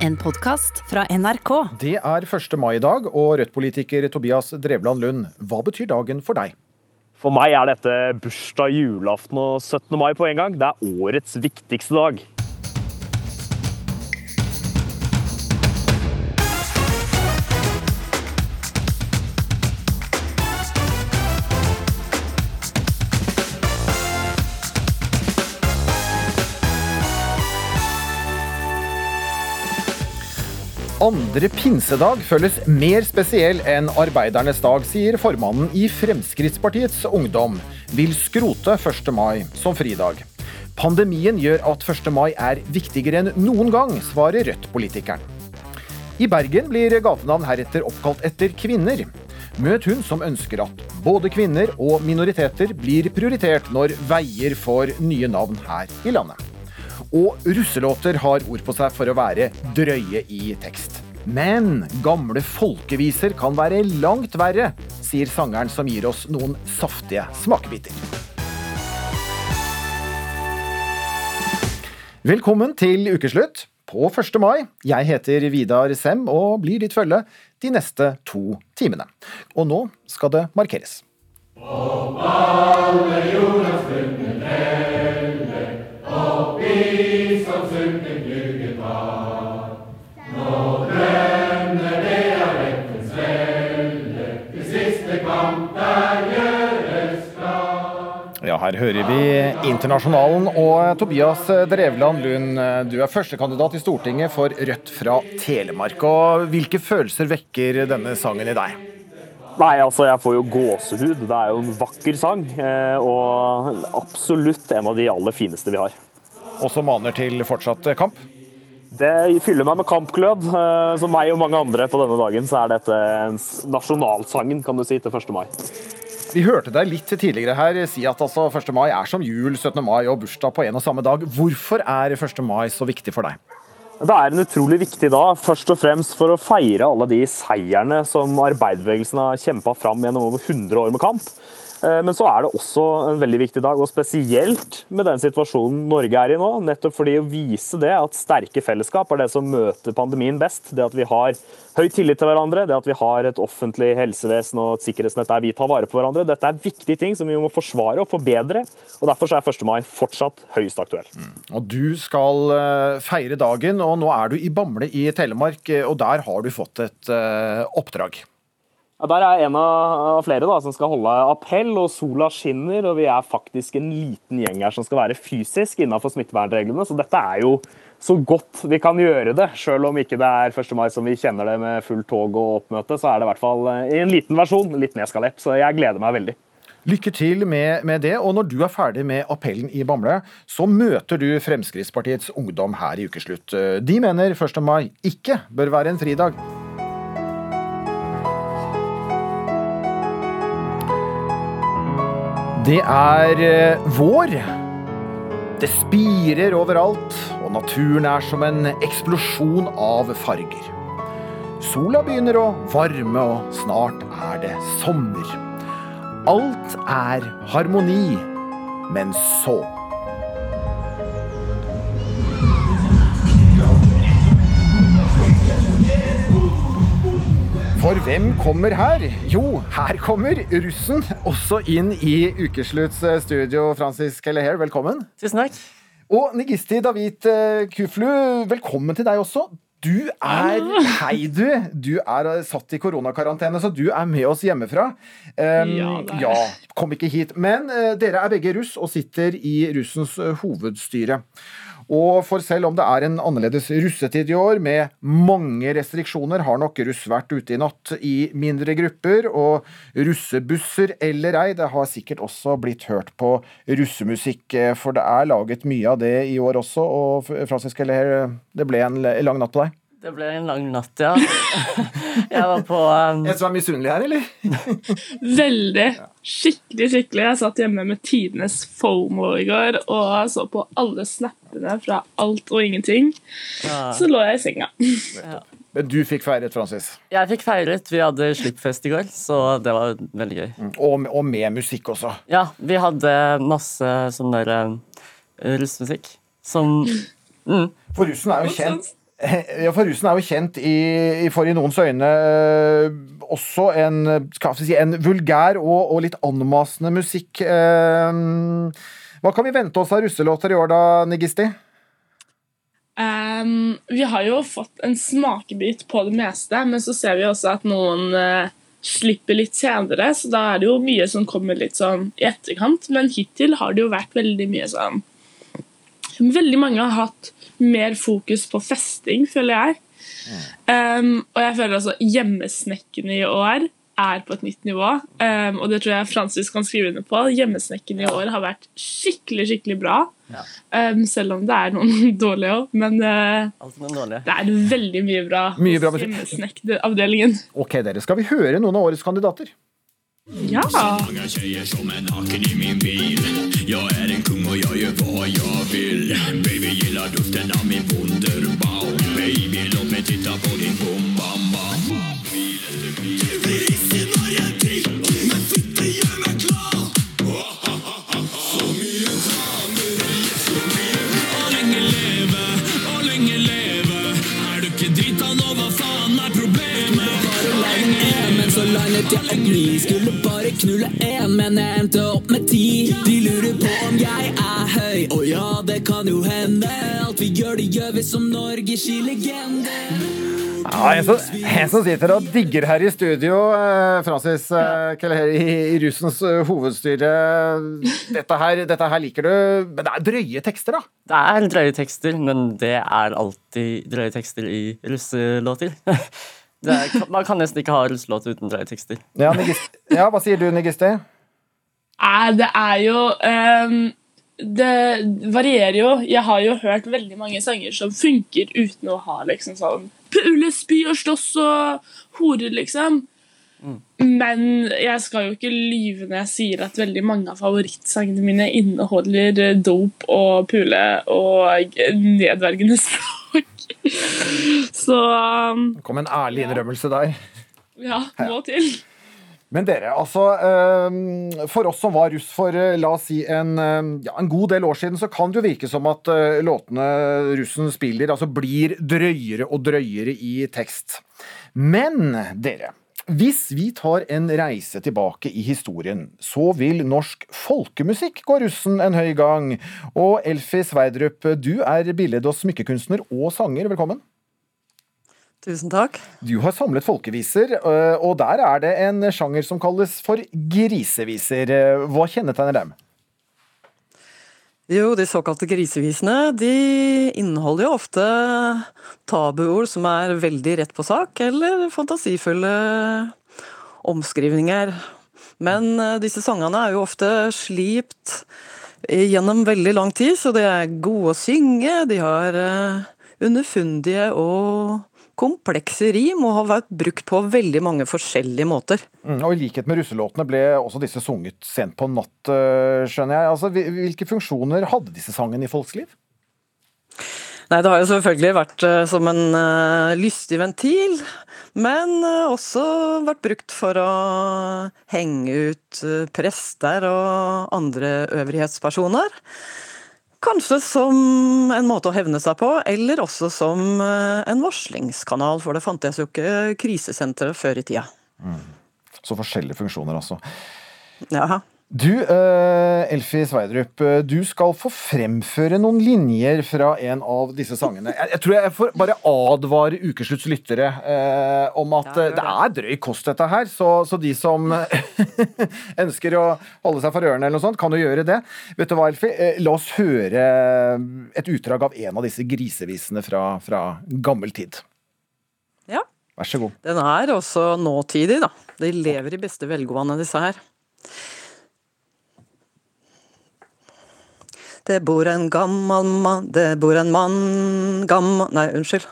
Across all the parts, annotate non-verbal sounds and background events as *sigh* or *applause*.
En podkast fra NRK. Det er 1. mai i dag, og Rødt-politiker Tobias Drevland Lund, hva betyr dagen for deg? For meg er dette bursdag, julaften og 17. mai på en gang. Det er årets viktigste dag. Andre pinsedag føles mer spesiell enn arbeidernes dag, sier formannen i Fremskrittspartiets Ungdom. Vil skrote 1. mai som fridag. Pandemien gjør at 1. mai er viktigere enn noen gang, svarer Rødt-politikeren. I Bergen blir gatenavn heretter oppkalt etter kvinner. Møt hun som ønsker at både kvinner og minoriteter blir prioritert når veier får nye navn her i landet. Og russelåter har ord på seg for å være drøye i tekst. Men gamle folkeviser kan være langt verre, sier sangeren som gir oss noen saftige smakebiter. Velkommen til ukeslutt på 1. mai. Jeg heter Vidar Sem og blir ditt følge de neste to timene. Og nå skal det markeres. Om alle jordas Nå det av rettens velde, til siste kamp der gjøres klar. Ja, her hører vi Internasjonalen og Tobias Drevland Lund. Du er førstekandidat i Stortinget for Rødt fra Telemark. og Hvilke følelser vekker denne sangen i deg? Nei, altså jeg får jo gåsehud. Det er jo en vakker sang, og absolutt en av de aller fineste vi har. Og som maner til fortsatt kamp? Det fyller meg med kampglød. Som meg og mange andre på denne dagen, så er dette nasjonalsangen kan du si, til 1. mai. Vi hørte deg litt tidligere her si at altså 1. mai er som jul, 17. mai og bursdag på en og samme dag. Hvorfor er 1. mai så viktig for deg? Det er en utrolig viktig dag, først og fremst for å feire alle de seierne som arbeiderbevegelsen har kjempa fram gjennom over 100 år med kamp. Men så er det også en veldig viktig dag, og spesielt med den situasjonen Norge er i nå. Nettopp fordi å vise det at sterke fellesskap er det som møter pandemien best. Det at vi har høy tillit til hverandre, det at vi har et offentlig helsevesen og et sikkerhetsnett der vi tar vare på hverandre. Dette er viktige ting som vi må forsvare og forbedre. og Derfor er 1. mai fortsatt høyst aktuell. Mm. Og Du skal feire dagen, og nå er du i Bamble i Telemark, og der har du fått et oppdrag. Ja, der er en av flere da, som skal holde appell, og sola skinner. og Vi er faktisk en liten gjeng her som skal være fysisk innenfor smittevernreglene. Så dette er jo så godt vi kan gjøre det. Selv om ikke det er 1. mai som vi kjenner det med fullt tog og oppmøte, så er det i hvert fall i en liten versjon, litt nedskalert. Så jeg gleder meg veldig. Lykke til med, med, det. Og når du er ferdig med appellen i Bamble, så møter du Fremskrittspartiets Ungdom her i Ukeslutt. De mener 1. mai ikke bør være en fridag. Det er vår. Det spirer overalt, og naturen er som en eksplosjon av farger. Sola begynner å varme, og snart er det sommer. Alt er harmoni, men så For hvem kommer her? Jo, her kommer russen også inn i Ukeslutts studio. Francis Kelleher, velkommen. Tusen takk. Og Nigisti David Kuflu, velkommen til deg også. Du er *laughs* Hei, du. Du er satt i koronakarantene, så du er med oss hjemmefra. Um, ja, ja, kom ikke hit. Men uh, dere er begge russ og sitter i russens hovedstyre. Og for selv om det er en annerledes russetid i år, med mange restriksjoner, har nok russ vært ute i natt i mindre grupper. Og russebusser eller ei, det har sikkert også blitt hørt på russemusikk. For det er laget mye av det i år også. Og Francis Keller, det ble en lang natt på deg? Det ble en lang natt, ja. *laughs* Jeg var på um... En som er misunnelig her, eller? *laughs* Veldig. Skikkelig, skikkelig. Jeg satt hjemme med tidenes fomo i går og så på alle snappene fra alt og ingenting. Ja. Så lå jeg i senga. *laughs* Ja. Men du fikk feiret, Francis? Jeg fikk feiret. Vi hadde slippfest i går, så det var veldig gøy. Og, og med musikk også? Ja, vi hadde masse sånn der uh, russmusikk som mm. For russen er jo kjent Ja, for russen er jo kjent i, for i noens øyne eh, også en, si, en vulgær og, og, litt anmasende musikk. Eh, hva kan vi vente oss av russelåter i år da, Nigisti? Um, vi har jo fått en smakebit på det meste, men så ser vi også at noen uh, slipper litt senere, så da er det jo mye som kommer litt sånn i etterkant. Men hittil har det jo vært veldig mye sånn Veldig mange har hatt mer fokus på festing, føler jeg. Um, og jeg føler altså hjemmesnekkene i år er på et nytt nivå. Um, og det tror jeg Francis kan skrive under på. Hjemmesnekkene i år har vært skikkelig skikkelig bra. Ja. Um, selv om det er noen *laughs* dårlige òg. Men uh, det er veldig mye bra, mye bra hjemmesnekkavdelingen. Ok, dere. Skal vi høre noen av årets kandidater? Ja. mange tjejer som en naken i min bil Jeg er en kung og jeg gjør hva jeg vil. Baby gillar duften av min Wunderbaum Baby låt meg titta på din bom bam bam Du men jeg opp ni Skulle bare knulle én, men jeg endte opp med ti De lurer på om jeg er høy, og ja, det kan jo hende Alt vi gjør, det gjør vi som Norges skilegende ja, en, som, en som sitter og digger her i studio, eh, Francis eh, Keller i, i russens eh, hovedstyre. Dette her, dette her, liker du, men det er drøye tekster, da? Det er drøye tekster, men det er alltid drøye tekster i russelåter. *laughs* Er, man kan nesten ikke ha russelåt uten drøye tekster. Ja, ja, hva sier du, Nigisti? Det er jo um, Det varierer jo. Jeg har jo hørt veldig mange sanger som funker uten å ha liksom sånn Pule, spy og slåss og horer, liksom. Mm. Men jeg skal jo ikke lyve når jeg sier at veldig mange av favorittsangene mine inneholder dop og pule og nedverdigende *laughs* språk. Så um, Det kom en ærlig innrømmelse der. Ja, må til. Men dere, altså um, For oss som var russ for uh, la oss si en, um, ja, en, god del år siden, så kan det jo virke som at uh, låtene russen spiller, altså blir drøyere og drøyere i tekst. Men dere, hvis vi tar en reise tilbake i historien, så vil norsk folkemusikk gå russen en høy gang. Og Elfie Sveidrup, du er billed- og smykkekunstner og sanger. Velkommen. Tusen takk. Du har samlet folkeviser, øh, og der er det en sjanger som kalles for griseviser. Hva kjennetegner dem? Jo, de såkalte grisevisene de inneholder jo ofte tabuord som er veldig rett på sak, eller fantasifulle omskrivninger. Men eh, disse sangene er jo ofte slipt gjennom veldig lang tid, så de er gode å synge. De har eh, underfundige og komplekse rim og har vært brukt på veldig mange forskjellige måter. Mm, og I likhet med russelåtene ble også disse sunget sent på natt, eh, skjønner jeg. Altså, hvilke funksjoner hadde disse sangene i folks liv? Nei, Det har jo selvfølgelig vært uh, som en uh, lystig ventil, men også vært brukt for å henge ut prester og andre øvrighetspersoner. Kanskje som en måte å hevne seg på, eller også som eh, en varslingskanal, for det fantes jo ikke krisesentre før i tida. Mm. Så forskjellige funksjoner, altså. Ja. Du, uh, Elfie Sveidrup, eh, du skal få fremføre noen linjer fra en av disse sangene. Jeg, tror jeg får bare advare Ukeslutts lyttere uh, om at det. er drøy kost, dette her. Så, så de som *laughs* ønsker å holde seg for ørene, eller noe sånt, kan jo gjøre det. Vet du hva, Elfie? La oss høre et utdrag av en av disse grisevisene fra, fra gammel tid. Ja. Vær så god. Den er også nåtidig, da. De lever i beste velgående, disse her. Det bor en gammal mann Det bor en mann gammal Nei, unnskyld.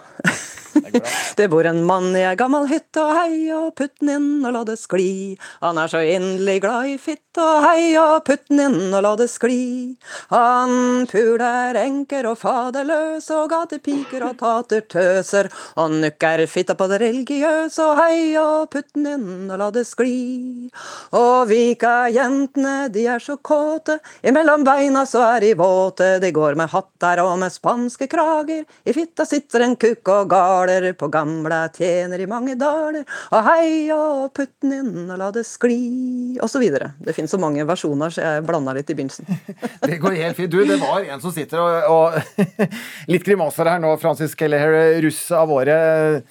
Det bor en mann i ei gammal hytte, og hei og putt den inn og la det skli. Han er så inderlig glad i fitt, og hei og putt den inn og la det skli. Han puler enker og faderløs, og gatepiker og tatertøser. Og nukker fitta på det religiøse, og hei og putt den inn og la det skli. Og Vika-jentene, de er så kåte, imellom beina så er de våte. De går med hatter og med spanske krager, i fitta sitter en kukk og galer, på gamle tjener i mange daler. Og heia og putt den inn og la det skli, og så videre. Det finnes så mange versjoner, så jeg blanda litt i begynnelsen. *laughs* Det går helt fint. Du, det var en som sitter og, og *laughs* Litt grimaser her nå, Francis Kelleher, russ av året.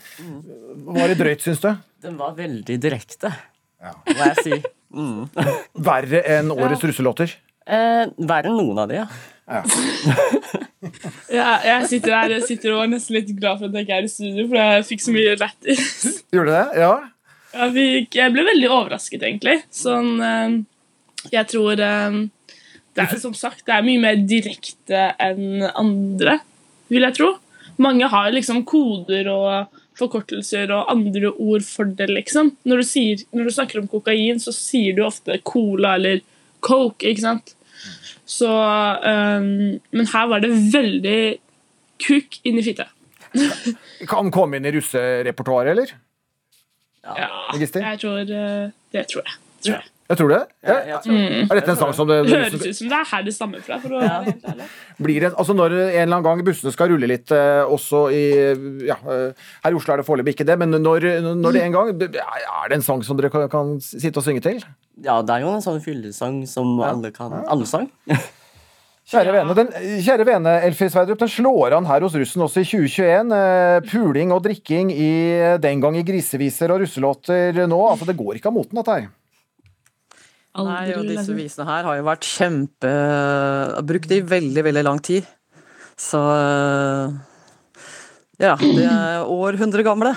Var det drøyt, syns du? Den var veldig direkte, ja. må jeg si. Mm. Verre enn årets russelåter? Eh, verre enn noen av de, ja. *laughs* Ja, jeg sitter her jeg sitter og er nesten litt glad for at jeg ikke er i studio, for jeg fikk så mye lættis. *laughs* Gjorde du det? Ja. Jeg, fikk- jeg ble veldig overrasket, egentlig. Sånn eh, Jeg tror eh, det er, Som sagt, det er mye mer direkte enn andre, vil jeg tro. Mange har liksom koder og forkortelser og andre ord for det, liksom. Når du, sier, når du snakker om kokain, så sier du ofte cola eller coke, ikke sant? Så um, Men her var det veldig kuk inni fitte. *laughs* Kan komme inn i russerepertoaret, eller? Ja, jeg tror eh, Det tror jeg. Tror jeg. Jeg tror det. Ja. Jeg tror, Er dette en sang som det, Det høres ut som det er her det stammer fra. for å være helt ærlig. blir det, altså Når en eller annen gang bussene skal rulle litt, eh, også i ja, eh, Her i Oslo er det foreløpig ikke det, men når, når det en gang Er det en sang som dere kan, kan sitte og synge til? ja, det er jo en sånn fyllesang som alle kan. Alle sang. *laughs* Kjære vene, den, kjære vene Elfie Sverdrup, den slår an her hos russen også i 2021. Eh, puling og drikking i den gang i griseviser og russelåter nå. altså Det går ikke av moten, dette her. Nei, og disse visene her har jo vært kjempe Brukt i veldig, veldig lang tid. Så Ja, de er århundre gamle.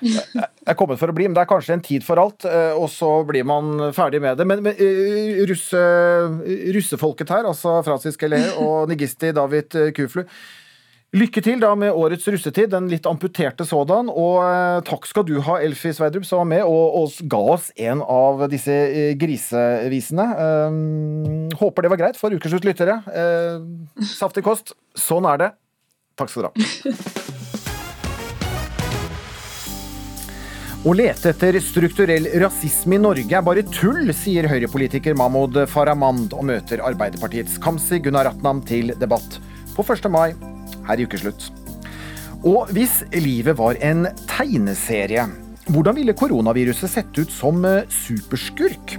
er kommet for å bli, men det er kanskje en tid for alt, eh, og så blir man ferdig med det. Men, men eh, russe, russefolket her, altså Francis Gelé og *laughs* Nigisti David eh, Kuflu, lykke til da med årets russetid, den litt amputerte sådan. Og eh, takk skal du ha, Elfie Sverdrup, som var med og, og ga oss en av disse eh, grisevisene. Um, håper det var greit for ukeslutt lyttere. Uh, saftig kost. Sånn er det. Takk skal dere ha. Å lete etter strukturell rasisme i Norge er bare tull, sier Høyre-politiker Mahmoud Farahmand og møter Arbeiderpartiets Kamzy Gunaratnam til debatt på 1. mai her i Ukeslutt. Og hvis livet var en tegneserie, hvordan ville koronaviruset sett ut som eh, superskurk?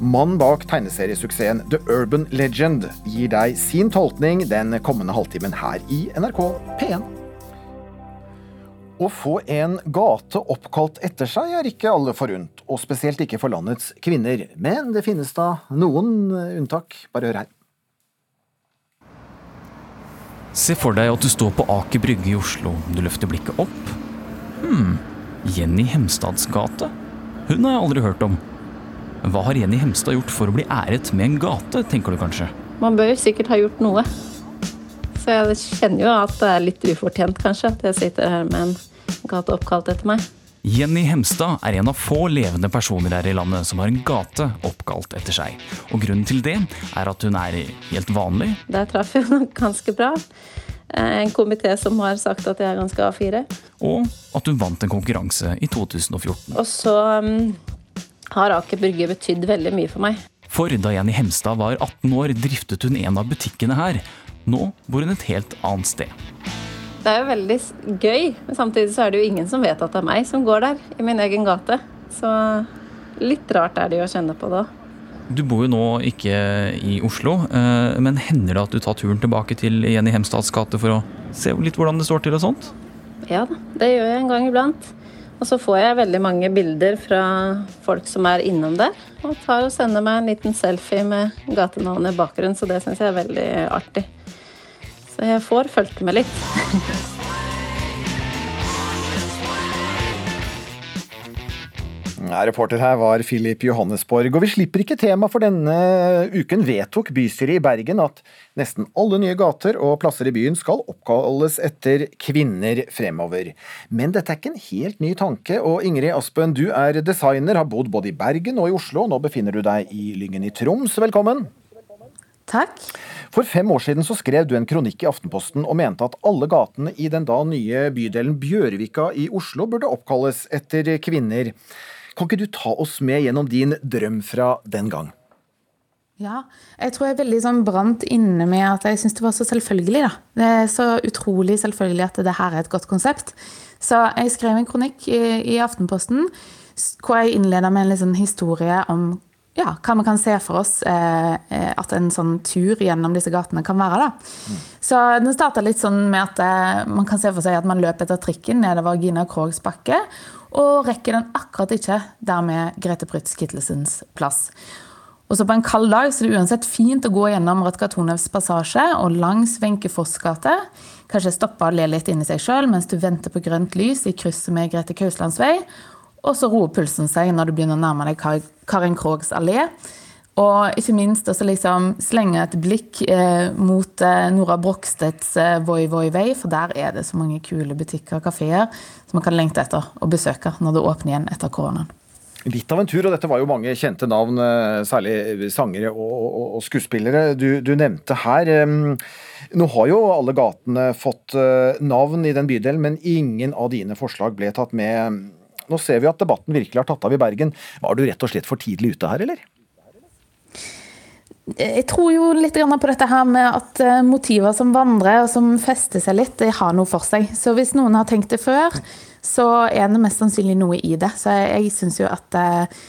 Mannen bak tegneseriesuksessen The Urban Legend gir deg sin tolkning den kommende halvtimen her i NRK P1. Å få en gate oppkalt etter seg er ikke alle forunt, og spesielt ikke for landets kvinner. Men det finnes da noen unntak. Bare hør her. Se for deg at du står på Aker Brygge i Oslo. Du løfter blikket opp. Hm, Jenny Hemstads gate? Hun har jeg aldri hørt om. Hva har Jenny Hemstad gjort for å bli æret med en gate, tenker du kanskje? Man bør jo sikkert ha gjort noe. Så jeg kjenner jo at det er litt ufortjent, kanskje, at jeg sitter her med en gate oppkalt etter meg. Jenny Hemstad er en av få levende personer her i landet som har en gate oppkalt etter seg. Og grunnen til det er at hun er helt vanlig, Der traff jeg nok ganske bra. Eh, En komité som har sagt at jeg er ganske A4. og at hun vant en konkurranse i 2014. Og så um, har Aker Brygge betydd veldig mye for meg. For da Jenny Hemstad var 18 år, driftet hun en av butikkene her. Nå bor hun et helt annet sted. Det er jo veldig gøy, men samtidig så er det jo ingen som vet at det er meg som går der, i min egen gate. Så litt rart er det jo å kjenne på da. Du bor jo nå ikke i Oslo, eh, men hender det at du tar turen tilbake til Jenny Hemstads gate for å se litt hvordan det står til og sånt? Ja da, det gjør jeg en gang iblant. Og så får jeg veldig mange bilder fra folk som er innom der. Og tar og sender meg en liten selfie med gatenavnet i bakgrunnen, så det syns jeg er veldig artig. Så jeg får fulgt med litt. Reporter her var Filip Johannesborg. Og vi slipper ikke tema, for denne uken vedtok bystyret i Bergen at nesten alle nye gater og plasser i byen skal oppkalles etter kvinner fremover. Men dette er ikke en helt ny tanke, og Ingrid Aspen, du er designer, har bodd både i Bergen og i Oslo, nå befinner du deg i Lyngen i Troms. Velkommen! Takk. For fem år siden så skrev du en kronikk i Aftenposten og mente at alle gatene i den da nye bydelen Bjørvika i Oslo burde oppkalles etter kvinner. Kan ikke du ta oss med gjennom din drøm fra den gang? Ja, jeg tror jeg veldig sånn brant inne med at jeg syns det var så selvfølgelig. da. Det er så utrolig selvfølgelig at det her er et godt konsept. Så jeg skrev en kronikk i, i Aftenposten hvor jeg innleda med en liksom historie om ja, hva vi kan se for oss eh, eh, at en sånn tur gjennom disse gatene kan være. da. Mm. Så Den starta litt sånn med at eh, man kan se for seg at man løper etter trikken nedover Gina Krogs bakke, og rekker den akkurat ikke der med Grete Prytz Kittelsens plass. Og så På en kald dag så er det uansett fint å gå gjennom Radka Tonevs passasje og langs Wenche Foss gate. Kanskje stoppe og le litt inni seg sjøl mens du venter på grønt lys i krysset med Grete Kauslands vei. Og så roer pulsen seg når du begynner å nærme deg Karin Krogs allé. Og ikke minst også liksom slenge et blikk eh, mot eh, Nora Brokstedts eh, Voi Voi Vei, for der er det så mange kule butikker og kafeer som man kan lengte etter å besøke når det åpner igjen etter koronaen. Litt av en tur, og dette var jo mange kjente navn, eh, særlig sangere og, og, og skuespillere du, du, nevnte her. Nå har jo alle gatene fått eh, navn i den bydelen, men ingen av dine forslag ble tatt med nå ser vi at debatten virkelig har tatt av i Bergen. Var du rett og slett for tidlig ute her, eller? Jeg tror jo litt på dette her med at eh, motiver som vandrer og som fester seg litt, de har noe for seg. Så hvis noen har tenkt det før, så er det mest sannsynlig noe i det. Så jeg, syns jo at eh,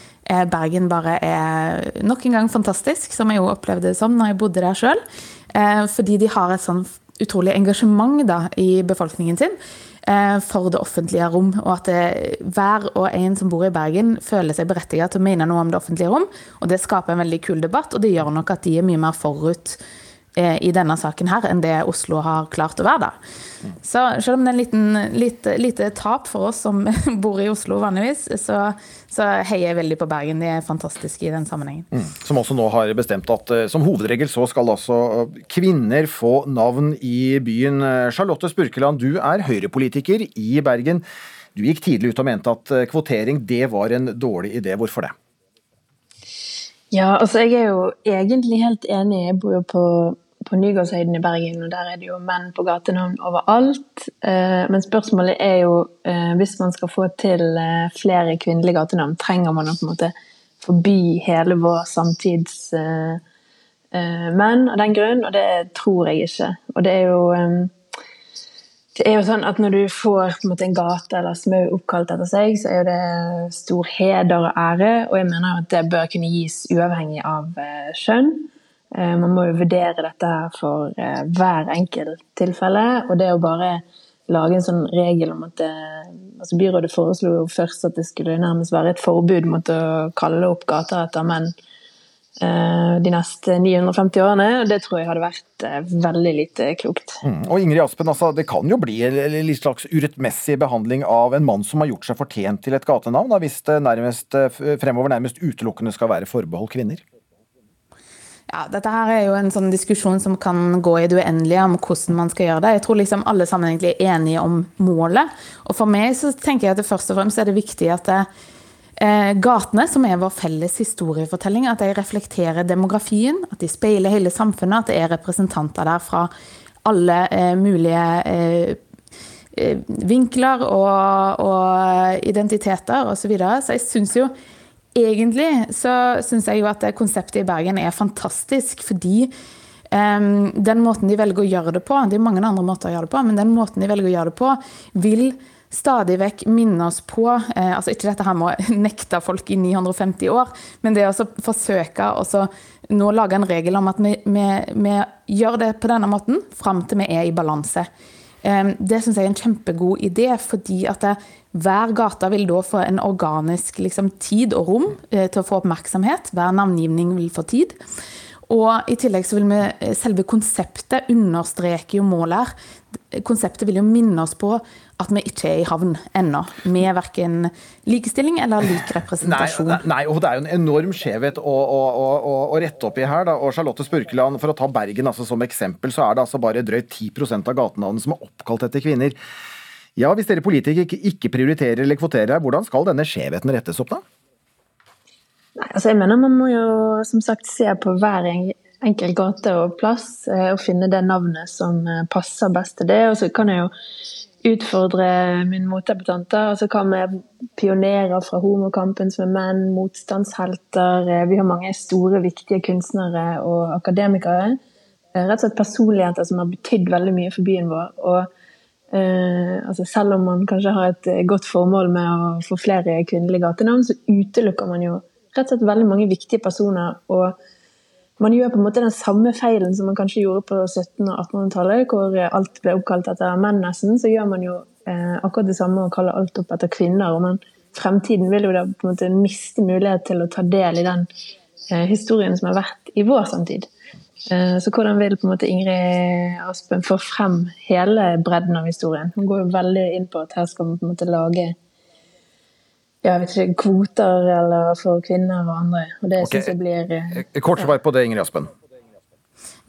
Bergen bare er nok en gang fantastisk, som jeg jo opplevde det som når jeg bodde der sjøl. Eh, fordi de har et sånn utrolig engasjement da, i befolkningen sin. Eh, for det offentlige rom. Og at det, hver og en som bor i Bergen, føler seg berettiget til å mene noe om det offentlige rom. Og det skaper en veldig kul debatt, og det gjør nok at de er mye mer forut Eh, i denne saken her enn det Oslo har klart å være. da. Så selv om det er en liten, lite, lite tap for oss som *laughs* bor i Oslo vanligvis, så, så, heier jeg veldig på Bergen. De er fantastiske i den sammenhengen. Mm. Som også nå har bestemt at eh, som hovedregel så skal altså kvinner få navn i byen. Charlotte Spurkeland, du er høyrepolitiker i Bergen. Du gikk tidlig ut og mente at eh, kvotering det var en dårlig idé. Hvorfor det? Ja, altså jeg er jo egentlig helt enig. Jeg bor jo på på Nygårdshøyden i Bergen, og der er det jo menn på gatenavn overalt. Eh, men spørsmålet er jo, eh, hvis man skal få til eh, flere kvinnelige gatenavn, trenger man å på en måte forby hele vår samtids menn av den grunn? Og det tror jeg ikke. Og det er jo det er jo sånn at Når du får en, en gate eller smau oppkalt etter seg, så er det stor heder og ære. Og jeg mener at det bør kunne gis uavhengig av kjønn. Eh, man må jo vurdere dette her for eh, hver enkelt tilfelle. Og det å bare lage en sånn regel om at det, altså Byrådet foreslo jo først at det skulle nærmest være et forbud mot å kalle opp gater etter menn eh, de neste 950 årene. Det tror jeg hadde vært veldig lite klokt. Mm. Og Ingrid Aspen, altså, Det kan jo bli en litt slags urettmessig behandling av en mann som har gjort seg fortjent til et gatenavn, hvis det nærmest, fremover nærmest utelukkende skal være forbeholdt kvinner? Ja, Dette her er jo en sånn diskusjon som kan gå i det uendelige om hvordan man skal gjøre det. Jeg tror liksom alle sammen egentlig er enige om målet. Og for meg så tenker jeg at det først og fremst er det viktig at det, eh, gatene, som er vår felles historiefortelling, at de reflekterer demografien, at de speiler hele samfunnet, at det er representanter der fra alle eh, mulige eh, eh vinkler og, og identiteter osv. Så, videre. så jeg syns jo egentlig så syns jeg jo at konseptet i Bergen er fantastisk, fordi um, den måten de velger å gjøre det på, det er mange andre måter å gjøre det på, men den måten de velger å gjøre det på, vil stadig vekk minne oss på eh, altså Ikke dette her med å *laughs* nekte folk i 950 år, men det å forsøke å nå lage en regel om at vi, vi, vi gjør det på denne måten fram til vi er i balanse. Det syns jeg er en kjempegod idé, fordi at det, hver gate vil da få en organisk liksom, tid og rom eh, til å få oppmerksomhet. Hver navngivning vil få tid. Og i tillegg så vil vi eh, selve konseptet understreke jo målet her. Konseptet vil jo minne oss på at vi ikke er i havn ennå, med verken likestilling eller lik *laughs* representasjon. Nei, nei, og det er jo en enorm skjevhet å, å, å, å rette opp i her. Da. Og Charlotte Spurkeland, for å ta Bergen altså, som eksempel, så er det altså bare drøyt 10 av gatenavnene som er oppkalt etter kvinner. Ja, Hvis dere politikere ikke, ikke prioriterer eller kvoterer her, hvordan skal denne skjevheten rettes opp da? Nei, altså jeg mener Man må jo som sagt se på hver enkel gate og plass eh, og finne det navnet som eh, passer best til det. Og så kan jeg jo utfordre mine motdebattanter. Så kan vi pionerer fra homokampen som er menn, motstandshelter? Eh, vi har mange store, viktige kunstnere og akademikere. Rett og slett personligheter som har betydd veldig mye for byen vår. og Eh, altså selv om man kanskje har et godt formål med å få flere kvinnelige gatenavn, så utelukker man jo rett og slett veldig mange viktige personer. Og man gjør på en måte den samme feilen som man kanskje gjorde på 1700- og 1800-tallet, hvor alt ble oppkalt etter menn nesten. Så gjør man jo eh, akkurat det samme og kaller alt opp etter kvinner. Men fremtiden vil jo da på en måte miste mulighet til å ta del i den eh, historien som har vært i vår samtid. Eh, så hvordan vil på en måte Ingrid Aspen få frem hele bredden av historien? Hun går jo veldig inn på at her skal man på en måte lage jeg vet ikke, kvoter eller for kvinner og andre. Og det okay. synes jeg blir eh, Kort svar på det, Ingrid Aspen.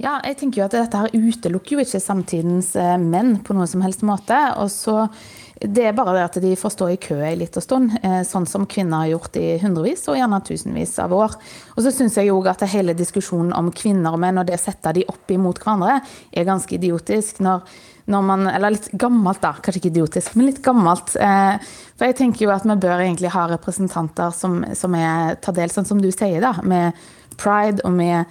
Ja, jeg tenker jo at dette her utelukker jo ikke samtidens eh, menn på noen som helst måte. og så det er bare det at de får stå i kø en liten stund, eh, sånn som kvinner har gjort i hundrevis og gjerne tusenvis av år. Og så syns jeg jo at hele diskusjonen om kvinner og menn og det å sette de opp imot hverandre, er ganske idiotisk. når når man Eller litt gammelt, da. Kanskje ikke idiotisk, men litt gammelt. Eh, for jeg tenker jo at vi bør egentlig ha representanter som, som er tar del, sånn som du sier, da. Med pride og med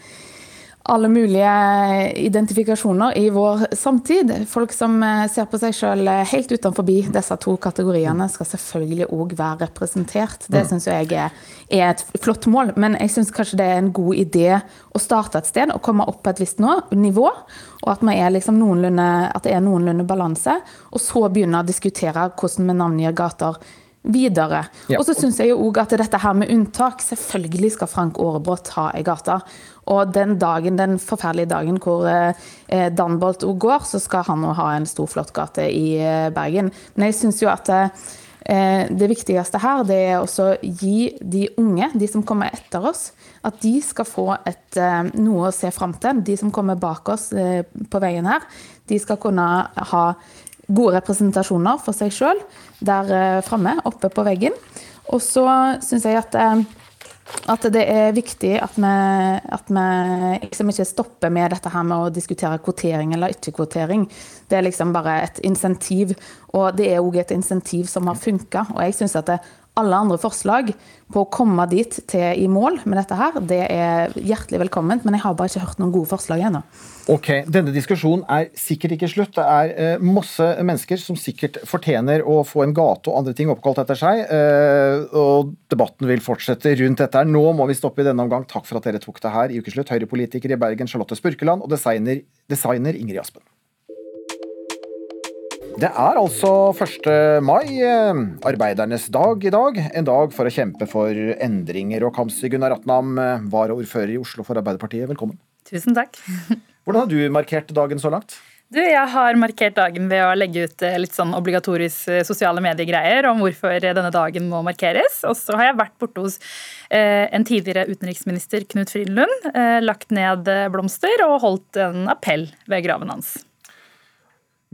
alle mulige identifikasjoner i vår samtid. Folk som eh, ser på seg sjøl eh, helt utenfor disse to kategoriene, skal selvfølgelig òg være representert. Det mm. syns jeg er, er, et flott mål, men jeg syns kanskje det er en god idé å starte et sted og komme opp på et visst nivå, og at, er liksom at det er noenlunde balanse, og så begynne å diskutere hvordan vi navngir gater videre. Ja. Og så syns jeg jo òg at dette her med unntak Selvfølgelig skal Frank Aarebrot ha ei gate. Og den dagen, den forferdelige dagen hvor eh, Danbolt går, så skal han òg ha en stor, flott gate i eh, Bergen. Men jeg syns jo at eh, det viktigste her, det er også å gi de unge, de som kommer etter oss, at de skal få et, eh, noe å se fram til. De som kommer bak oss eh, på veien her, de skal kunne ha gode representasjoner for seg sjøl der eh, framme, oppe på veggen. Og så syns jeg at, eh, at, det er viktig at vi, at vi liksom ikke stopper med dette her med å diskutere kvotering eller ikke kvotering. Det er liksom bare et insentiv, og det er òg et insentiv som har funka. Og jeg syns at det, alle andre forslag på å komme dit til i mål med dette her, det er hjertelig velkomment, men jeg har bare ikke hørt noen gode forslag ennå. Ok, Denne diskusjonen er sikkert ikke slutt. Det er eh, masse mennesker som sikkert fortjener å få en gate og andre ting oppkalt etter seg. Eh, og debatten vil fortsette rundt dette. Nå må vi stoppe i denne omgang. Takk for at dere tok det her i Ukeslutt. Høyre-politiker i Bergen Charlotte Spurkeland og designer, designer Ingrid Aspen. Det er altså 1. mai, eh, arbeidernes dag i dag. En dag for å kjempe for endringer. Og Kamzy Gunnar Atnam, eh, varaordfører i Oslo for Arbeiderpartiet, velkommen. Tusen takk. *laughs* Hvordan har du markert dagen så langt? Du, jeg har markert dagen ved å legge ut eh, litt sånn obligatorisk sosiale mediegreier om hvorfor denne dagen må markeres. Og så har jeg vært borte hos en tidligere utenriksminister, Knut Frydenlund, lagt ned blomster og holdt en appell ved graven hans.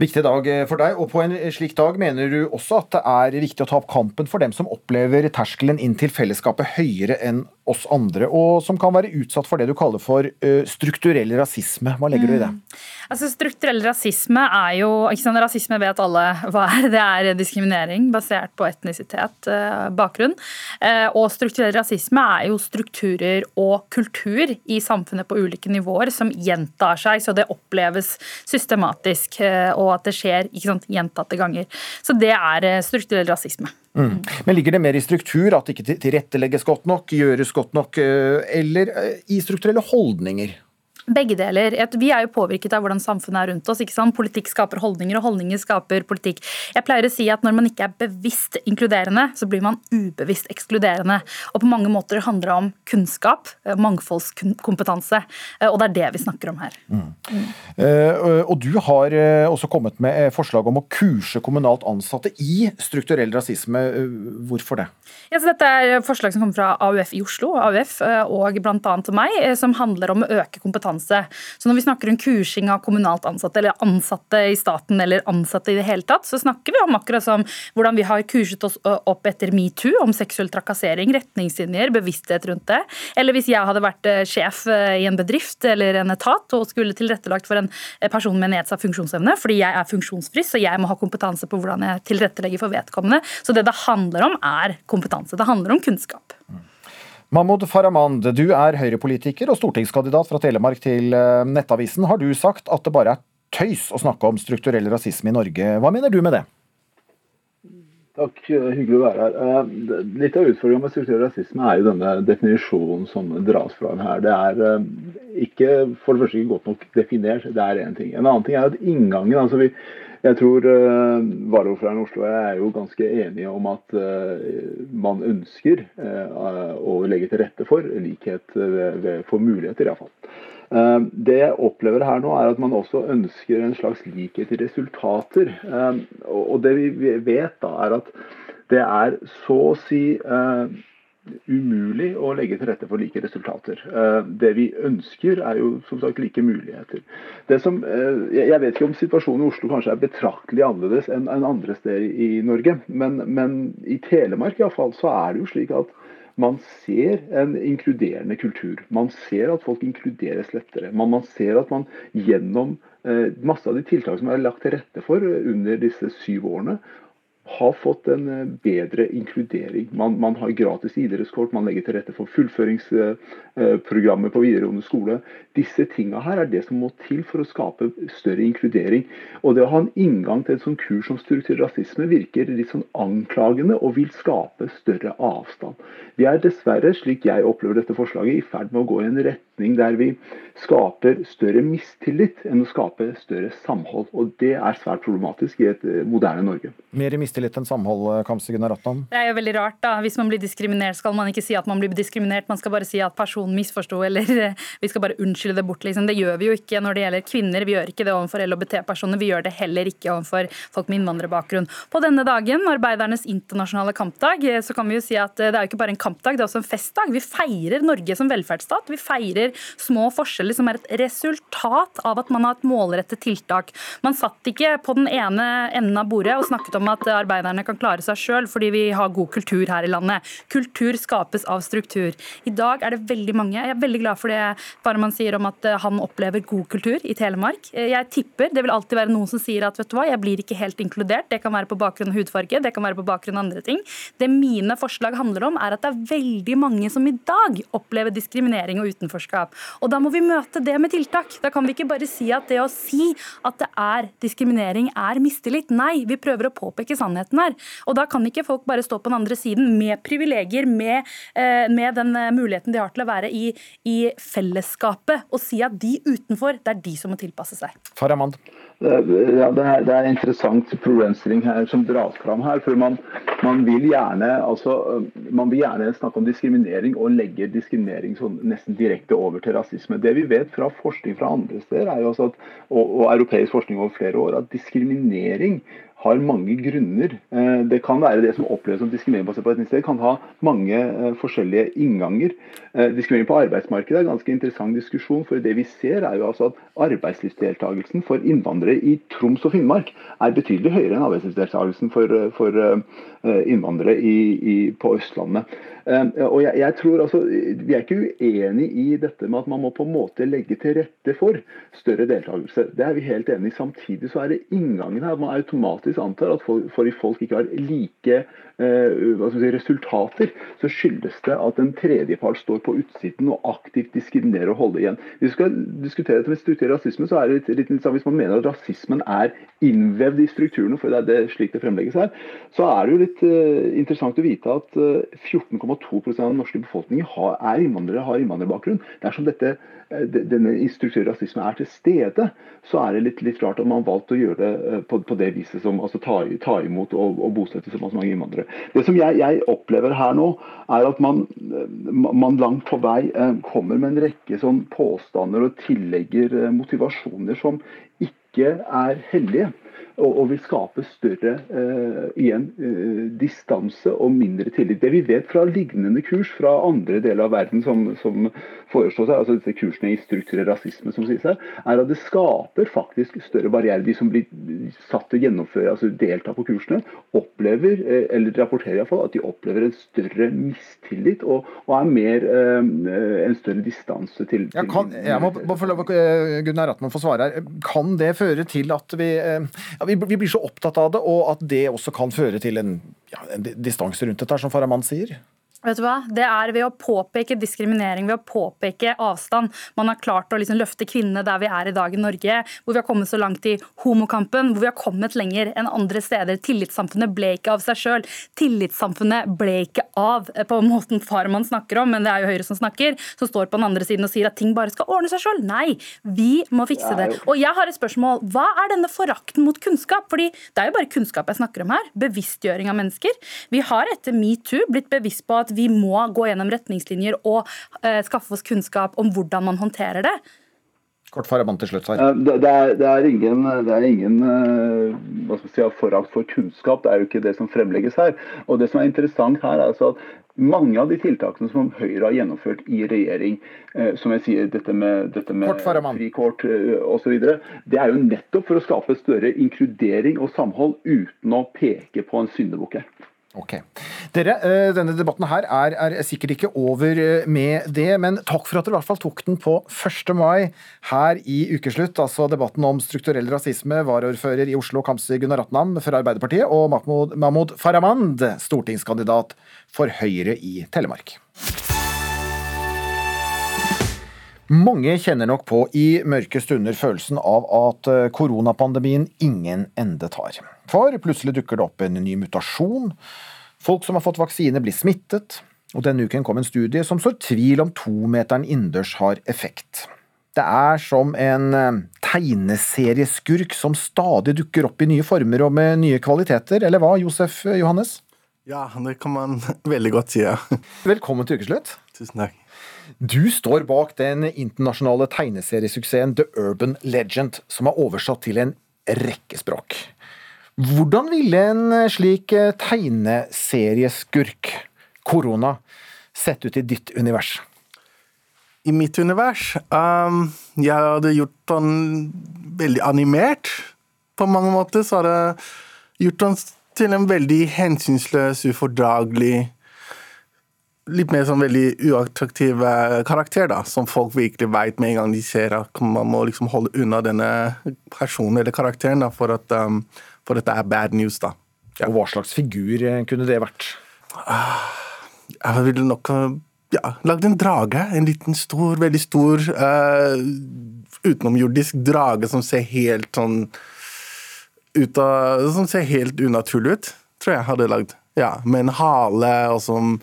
Viktig dag eh, for deg, og på en slik dag mener du også at det er viktig å ta opp kampen for dem som opplever terskelen inn til fellesskapet høyere enn oss andre, og som kan være utsatt for det du kaller for uh, strukturell rasisme. Hva legger du i det? Mm. Altså, strukturell rasisme er jo ikke sant, Rasisme vet alle hva er. Det er diskriminering basert på etnisitet, uh, bakgrunn. Uh, og strukturell rasisme er jo strukturer og kultur i samfunnet på ulike nivåer som gjentar seg, så det oppleves systematisk, og at det skjer ikke sant, gjentatte ganger. Så det er strukturell rasisme. Mm. Men ligger det mer i struktur, at det ikke tilrettelegges godt nok, gjøres godt nok, eh, eller eh, i strukturelle holdninger? Begge deler. Vi er jo påvirket av hvordan samfunnet er rundt oss. ikke sant? Politikk skaper holdninger, og holdninger skaper politikk. Jeg pleier å si at når man ikke er bevisst inkluderende, så blir man ubevisst ekskluderende. Og på mange måter handler det om kunnskap, eh, mangfoldskompetanse. Eh, og det er det vi snakker om her. Mm. Mm. og du har også kommet med forslag om å kurse kommunalt ansatte i strukturell rasisme. Hvorfor det? Ja, dette er forslag som kommer fra AUF i Oslo AUF, og bl.a. meg, som handler om å øke kompetanse kompetanse. Så når vi snakker om kursing av kommunalt ansatte, eller ansatte i staten, eller ansatte i det hele tatt, så snakker vi om akkurat som hvordan vi har kurset oss opp etter metoo, om seksuell trakassering, retningslinjer, bevissthet rundt det. Eller hvis jeg hadde vært sjef i en bedrift eller en etat og skulle tilrettelagt for en person med nedsatt funksjonsevne, fordi jeg er funksjonsfri, så jeg må ha kompetanse på hvordan jeg tilrettelegger for vedkommende. Så det det handler om, er kompetanse. Det handler om kunnskap. Mahmoud Farahmand, du er Høyre-politiker og stortingskandidat fra Telemark til eh, Nettavisen. Har du sagt at det bare er tøys å snakke om strukturell rasisme i Norge? Hva mener du med det? Takk, hyggelig å være her. Eh, litt av utfordringen med strukturell rasisme er jo denne definisjonen som dras fram her. Det er eh, ikke, for det første ikke godt nok definert, det er én ting. En annen ting er at inngangen altså vi jeg tror uh, varaordføreren i Oslo er jo ganske enige om at uh, man ønsker uh, å legge til rette for likhet ved, ved, for muligheter, iallfall. Uh, det jeg opplever her nå, er at man også ønsker en slags likhet i resultater. Og, og det vi vet da, er at det er så å si umulig å legge til rette for like resultater. Eh, det vi ønsker, er jo som sagt like muligheter. Som, eh, jeg vet ikke om situasjonen i Oslo kanskje er betraktelig annerledes enn andre steder i Norge, men, men i Telemark fall, så er det jo slik at man ser en inkluderende kultur. Man ser at folk inkluderes lettere. Man, man ser at man gjennom eh, masse av de tiltak som er lagt til rette for under disse syv årene, har fått en eh, bedre inkludering. Man, man har gratis idrettskort, man legger til rette for fullføringsprogrammer på videregående skole. Disse tinga her er det som må til for å skape større inkludering. Og det å ha en inngang til et sånt kurs som strukturell rasisme virker litt sånn anklagende og vil skape større avstand. Vi er dessverre, slik jeg opplever dette forslaget, i ferd med å gå i en retning der vi skaper større mistillit enn å skape større samhold. Og det er svært problematisk i et eh, moderne Norge. Mer mistillit enn samhold, eh, Kamse Gunnar Ratnan? Det er jo veldig rart, da. Hvis man blir diskriminert, skal man ikke si at man blir diskriminert, man skal bare si at personen misforsto, eller eh, vi skal bare unnskylde det bort, liksom. Det gjør vi jo ikke når det gjelder kvinner. Vi gjør ikke det overfor LHBT-personer. Vi gjør det heller ikke overfor folk med innvandrerbakgrunn. På denne dagen, arbeidernes internasjonale kampdag, så kan vi jo si at det er jo ikke bare en kampdag, det er også en festdag. Vi feirer Norge som velferdsstat. Vi feirer små forskjeller som er et resultat av at man har et målrettet tiltak. Man satt ikke på den ene enden av bordet og snakket om at arbeiderne kan klare seg sjøl fordi vi har god kultur her i landet. Kultur skapes av struktur. I dag er det veldig mange. Jeg er veldig glad for det Farman sier om at eh, han opplever god kultur i Telemark. Eh, jeg tipper det vil alltid være noen som sier at vet du hva, jeg blir ikke helt inkludert. Det kan være på bakgrunn av hudfarge, det kan være på bakgrunn av andre ting. Det mine forslag handler om, er at det er veldig mange som i dag opplever diskriminering og utenforskap. Og da må vi møte det med tiltak. Da kan vi ikke bare si at det å si at det er diskriminering, er mistillit. Nei, vi prøver å påpeke sannheten her. Og da kan ikke folk bare stå på den andre siden med privilegier, med, eh, med den eh, muligheten de har til å være i, i, fellesskapet, og si at de utenfor, det er de som må tilpasse seg. Faramand. Ja, det, er, det er interessant problemstilling her som dras fram her. for man, man, vil gjerne, altså, man vil gjerne snakke om diskriminering og legge diskriminering sånn nesten direkte over til rasisme. Det vi vet fra forskning fra andre steder, er at, og, og europeisk forskning over flere år, at diskriminering har mange grunner. Eh, det kan være det som oppleves som diskriminering basert på etnisitet, kan ha mange eh, forskjellige innganger. Eh, diskriminering på arbeidsmarkedet er en ganske interessant diskusjon. for Det vi ser er jo altså at arbeidslivsdeltakelsen for innvandrere i Troms og Finnmark er betydelig høyere enn arbeidslivsdeltakelsen for, for innvandrere i, i, på Østlandet. Og jeg, jeg, tror altså, Vi er ikke uenig i dette med at man må på en måte legge til rette for større deltakelse. Det er vi helt enig i. Samtidig så er det inngangen her man automatisk antar at for, folk ikke har like si, resultater, så skyldes det at en tredjepart står på utsiden og aktivt diskriminerer og holder igjen. Hvis vi skal diskutere dette med strukturell rasisme, så er det litt, litt, litt hvis man mener at rasismen er innvevd i strukturene, for det er det slik det fremlegges her, så er det jo litt uh, interessant å vite at uh, eh, 14,2 2 av den norske befolkningen har, er innvandrere, har innvandrerbakgrunn. Dersom dette, eh, denne strukturelle rasismen er til stede, så er det litt, litt rart at man har valgt å gjøre det eh, på, på det viset som altså ta, ta imot og, og bosette så mange innvandrere. Det som jeg, jeg, opplever her nå, er at man, man langt på vei kommer med en rekke sånn påstander og tillegger motivasjoner som ikke er hellige og, og vil skape større eh, igjen eh, distanse og mindre tillit. Det vi vet fra lignende kurs fra andre deler av verden som, som foreslås her, altså disse kursene i strukturell rasisme, som sies her, er at det skaper faktisk større barrierer. De som blir satt til å gjennomføre, altså delta på kursene, opplever, eh, eller rapporterer iallfall, at de opplever en større mistillit og, og er mer en større distanse til, til jeg, kan, jeg må, få lov Gunnar Ratman få svare her. Kan det føre til at vi ja, vi, vi, blir så opptatt av det, og at det også kan føre til en, ja, en distanse rundt dette, som Farahman sier? Vet du hva? Det er ved å påpeke diskriminering, ved å påpeke avstand. Man har klart å liksom løfte kvinnene der vi er i dag i Norge, hvor vi har kommet så langt i homokampen, hvor vi har kommet lenger enn andre steder. Tillitssamfunnet ble ikke av seg sjøl. Tillitssamfunnet ble ikke av på måten farmann snakker om, men det er jo Høyre som snakker, som står på den andre siden og sier at ting bare skal ordne seg sjøl. Nei, vi må fikse det. Og jeg har et spørsmål. Hva er denne forakten mot kunnskap? Fordi det er jo bare kunnskap jeg snakker om her. Bevisstgjøring av mennesker. Vi har etter metoo blitt bevisst på at vi må gå gjennom retningslinjer og eh, skaffe oss kunnskap om hvordan man håndterer det. Kort til slutt. Det, det, er, det, er ingen, det er ingen hva skal si, forakt for kunnskap. Det er jo ikke det som fremlegges her. Og Det som er interessant her, er altså at mange av de tiltakene som Høyre har gjennomført i regjering, eh, som jeg sier, dette med, dette med frikort eh, osv., det er jo nettopp for å skape større inkludering og samhold uten å peke på en syndebukk her. Ok. Dere, eh, denne debatten her er, er, sikkert ikke over eh, med det, men takk for at dere i hvert fall tok den på 1. mai her i Ukeslutt. Altså debatten om strukturell rasisme, varaordfører i Oslo, Kamzy Gunnar Ratnam fra Arbeiderpartiet, og Mahmoud, Mahmoud Farahmand, stortingskandidat for Høyre i Telemark. Mange kjenner nok på i mørke stunder følelsen av at eh, koronapandemien ingen ende tar. For plutselig dukker det opp en ny mutasjon. Folk som har fått vaksine, blir smittet. Og denne uken kom en studie som sår tvil om tometeren innendørs har effekt. Det er som en eh, tegneserieskurk som stadig dukker opp i nye former og med nye kvaliteter, eller hva, Josef Johannes? Ja, det kan man *laughs* veldig godt si, ja. *laughs* Velkommen til Ukeslutt. Tusen takk. Du står bak den internasjonale tegneseriesuksessen The Urban Legend, som er oversatt til en rekke språk. Hvordan ville en slik tegneserieskurk, korona, sett ut i ditt univers? I mitt univers um, Jeg hadde gjort den veldig animert. På mange måter så hadde jeg gjort den til en veldig hensynsløs, ufordragelig litt mer sånn veldig uattraktiv karakter, da, som folk virkelig veit med en gang de ser at man må liksom holde unna denne personen eller karakteren da, for at um, for dette er bad news. da. Ja. Og hva slags figur eh, kunne det vært? Ah, jeg ville nok ja, lagd en drage. En liten stor, veldig stor uh, utenomjordisk drage som ser helt sånn ut av, Som ser helt unaturlig ut, tror jeg hadde lagd. Ja, Med en hale og som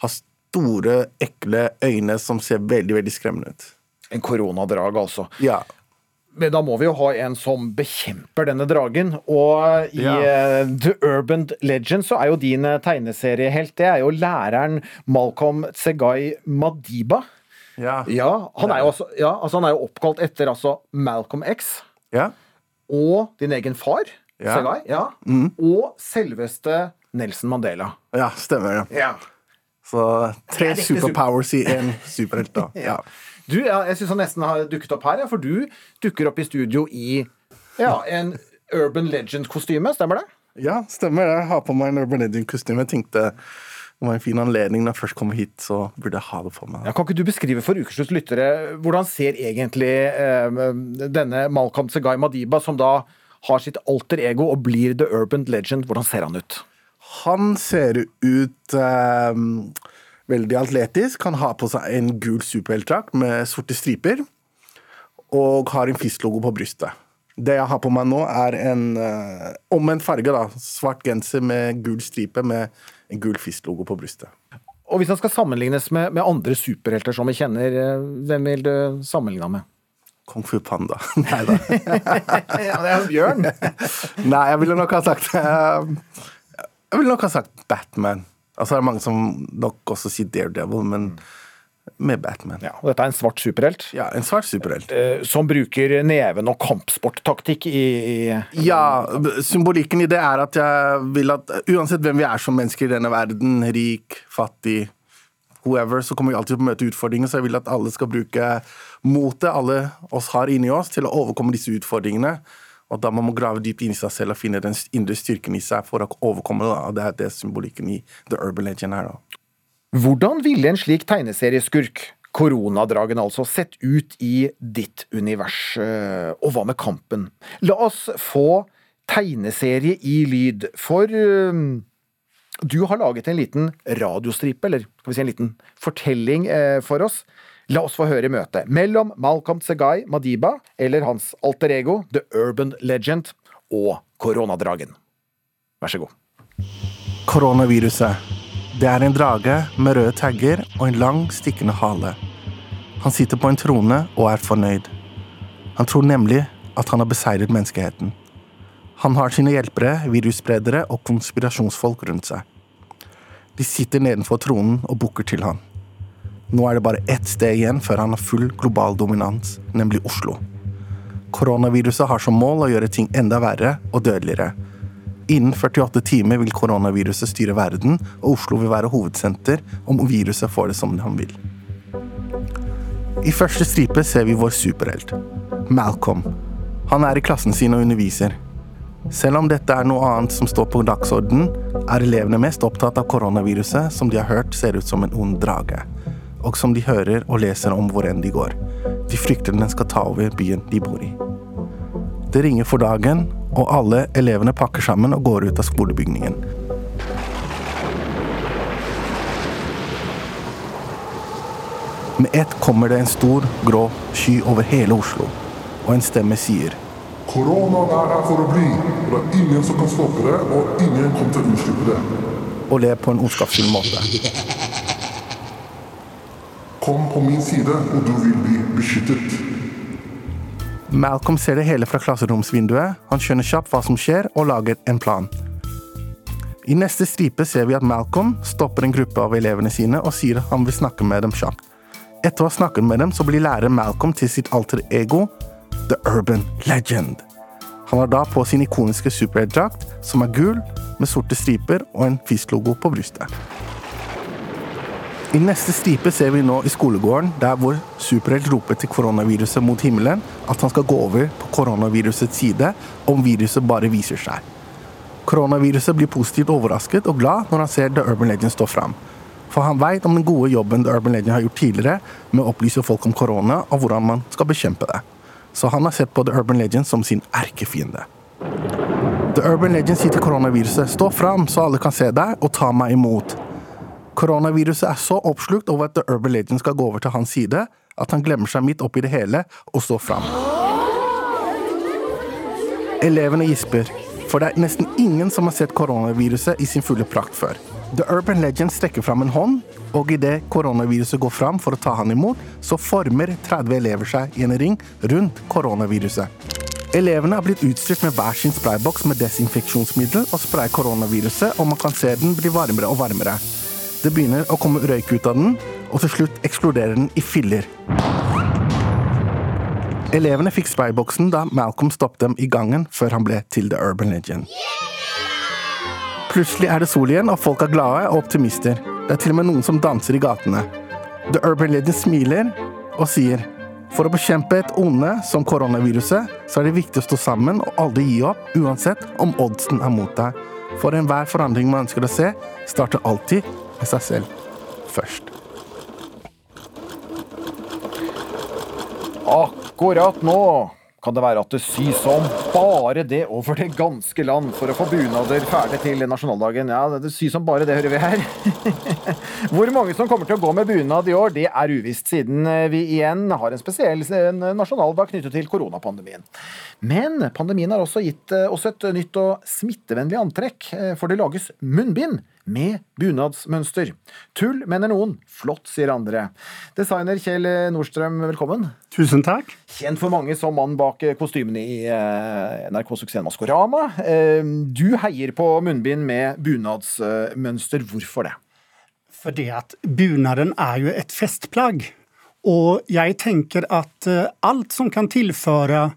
har store, ekle øyne som ser veldig veldig skremmende ut. En koronadrag, altså. Ja. Men da må vi jo ha en som bekjemper denne dragen. Og i ja. uh, The Urban Legend så er jo din eh, tegneseriehelt det er jo læreren Malcolm Tsegai Madiba. Ja. ja, han, er jo også, ja altså han er jo oppkalt etter altså Malcolm X ja. og din egen far, Tsegai, ja. Mm. og selveste Nelson Mandela. Ja, stemmer. Ja. Så tre superpowers i én superhelt, da. *laughs* ja. Du, ja, jeg syns han nesten har dukket opp her, ja, for du dukker opp i studio i ja, en Urban Legend-kostyme, stemmer det? Ja, stemmer det. Jeg har på meg en Urban Legend-kostyme. Jeg tenkte det var en fin anledning når jeg først kommer hit, så burde jeg ha det på meg. Ja, kan ikke du beskrive for Ukeslutts lyttere hvordan ser egentlig eh, denne Malcolm Segai Madiba, som da har sitt alter ego og blir The Urban Legend, hvordan ser han ut? Han ser ut eh, veldig atletisk. Han har på seg en gul superheltdrakt med sorte striper. Og har en fisklogo på brystet. Det jeg har på meg nå, er en uh, omvendt farge. da, Svart genser med gul stripe med en gul fisklogo på brystet. Og hvis han skal sammenlignes med, med andre superhelter som vi kjenner, eh, hvem vil du sammenligne med? Kung Fu Panda. *laughs* Nei da. *laughs* ja, det er jo Bjørn. *laughs* Nei, jeg ville nok ha sagt uh, Jeg ville nok ha sagt Batman. Altså det er mange som nok også sier Daredevil, men med Batman. Ja, og dette er en svart superhelt? Ja, en svart superhelt. Eh, som bruker neven og kampsporttaktikk i, i Ja, symbolikken i det er at jeg vil at uansett hvem vi er som mennesker i denne verden, rik, fattig, whoever, så kommer vi alltid til å møte utfordringer, så jeg vil at alle skal bruke motet alle oss har inni oss, til å overkomme disse utfordringene. Og da må man grave dypt inn i seg selv og finne den indre styrken i seg for å overkomme det. Og det er det symbolikken i The Urban Legend her, da. Hvordan ville en slik tegneserieskurk, koronadragen altså, sett ut i ditt univers? Eh, og hva med kampen? La oss få tegneserie i lyd, for uh, du har laget en liten radiostripe, eller skal vi si en liten fortelling uh, for oss. La oss få høre møtet mellom Malcolm Tsegai Madiba, eller hans alter ego, The Urban Legend, og koronadragen. Vær så god. Koronaviruset. Det er en drage med røde tagger og en lang, stikkende hale. Han sitter på en trone og er fornøyd. Han tror nemlig at han har beseiret menneskeheten. Han har sine hjelpere, virusspredere og konspirasjonsfolk rundt seg. De sitter nedenfor tronen og bukker til han. Nå er det bare ett sted igjen før han har full global dominans, nemlig Oslo. Koronaviruset har som mål å gjøre ting enda verre og dødeligere Innen 48 timer vil koronaviruset styre verden, og Oslo vil være hovedsenter om viruset får det som han vil. I første stripe ser vi vår superhelt, Malcolm. Han er i klassen sin og underviser. Selv om dette er noe annet som står på dagsordenen, er elevene mest opptatt av koronaviruset, som de har hørt ser ut som en ond drage, og som de hører og leser om hvor enn de går. De frykter den skal ta over byen de bor i. Det ringer for dagen, og alle elevene pakker sammen og går ut av skolebygningen. Med ett kommer det en stor, grå sky over hele Oslo, og en stemme sier Koronaen er her for å bli, og det er ingen som kan stoppe det, og ingen kommer til å unnslippe det. Og ler på en ondskapsfull måte. Kom på min side, og du vil bli beskyttet. Malcolm ser det hele fra klasseromsvinduet, han skjønner kjapt hva som skjer, og lager en plan. I neste stripe ser vi at Malcolm stopper en gruppe av elevene sine og sier han vil snakke med dem kjapt. Etter å ha snakket med dem, så blir lærer Malcolm til sitt alter ego, The Urban Legend. Han har da på sin ikoniske superheltdrakt, som er gul, med sorte striper og en fisklogo på brystet. I neste stripe ser vi nå i skolegården, der hvor superhelt roper til koronaviruset mot himmelen at han skal gå over på koronavirusets side om viruset bare viser seg. Koronaviruset blir positivt overrasket og glad når han ser The Urban Legend stå fram. For han veit om den gode jobben The Urban Legend har gjort tidligere med å opplyse folk om korona og hvordan man skal bekjempe det. Så han har sett på The Urban Legend som sin erkefiende. The Urban Legend sier til koronaviruset stå fram så alle kan se deg, og ta meg imot. Koronaviruset er så oppslukt over at The Urban Legend skal gå over til hans side, at han glemmer seg midt oppi det hele og står fram. Elevene gisper, for det er nesten ingen som har sett koronaviruset i sin fulle prakt før. The Urban Legend strekker fram en hånd, og idet koronaviruset går fram for å ta han imot, så former 30 elever seg i en ring rundt koronaviruset. Elevene har blitt utstyrt med hver sin sprayboks med desinfeksjonsmiddel og sprayer koronaviruset, og man kan se den bli varmere og varmere. Det begynner å komme røyk ut av den, og til slutt eksploderer den i filler. Elevene fikk speilboksen da Malcolm stoppet dem i gangen før han ble til The Urban Legend. Plutselig er det sol igjen, og folk er glade og optimister. Det er til og med noen som danser i gatene. The Urban Legend smiler og sier for å bekjempe et onde som koronaviruset, så er det viktig å stå sammen og aldri gi opp, uansett om oddsen er mot deg. For enhver forandring man ønsker å se, starter alltid med seg selv først. Akkurat nå kan det være at det sys om bare det over det ganske land for å få bunader ferdig til nasjonaldagen. Ja, det sys om bare det, hører vi her. *laughs* Hvor mange som kommer til å gå med bunad i år, det er uvisst, siden vi igjen har en spesiell nasjonaldag knyttet til koronapandemien. Men pandemien har også gitt oss et nytt og smittevennlig antrekk, for det lages munnbind med bunadsmønster. Tull, mener noen. Flott, sier andre. Designer Kjell Nordstrøm, velkommen. Tusen takk. Kjent for mange som mann bak kostymene i eh, NRK-suksessen Maskorama. Eh, du heier på munnbind med bunadsmønster. Hvorfor det? Fordi at bunaden er jo et festplagg. Og jeg tenker at eh, alt som kan tilføre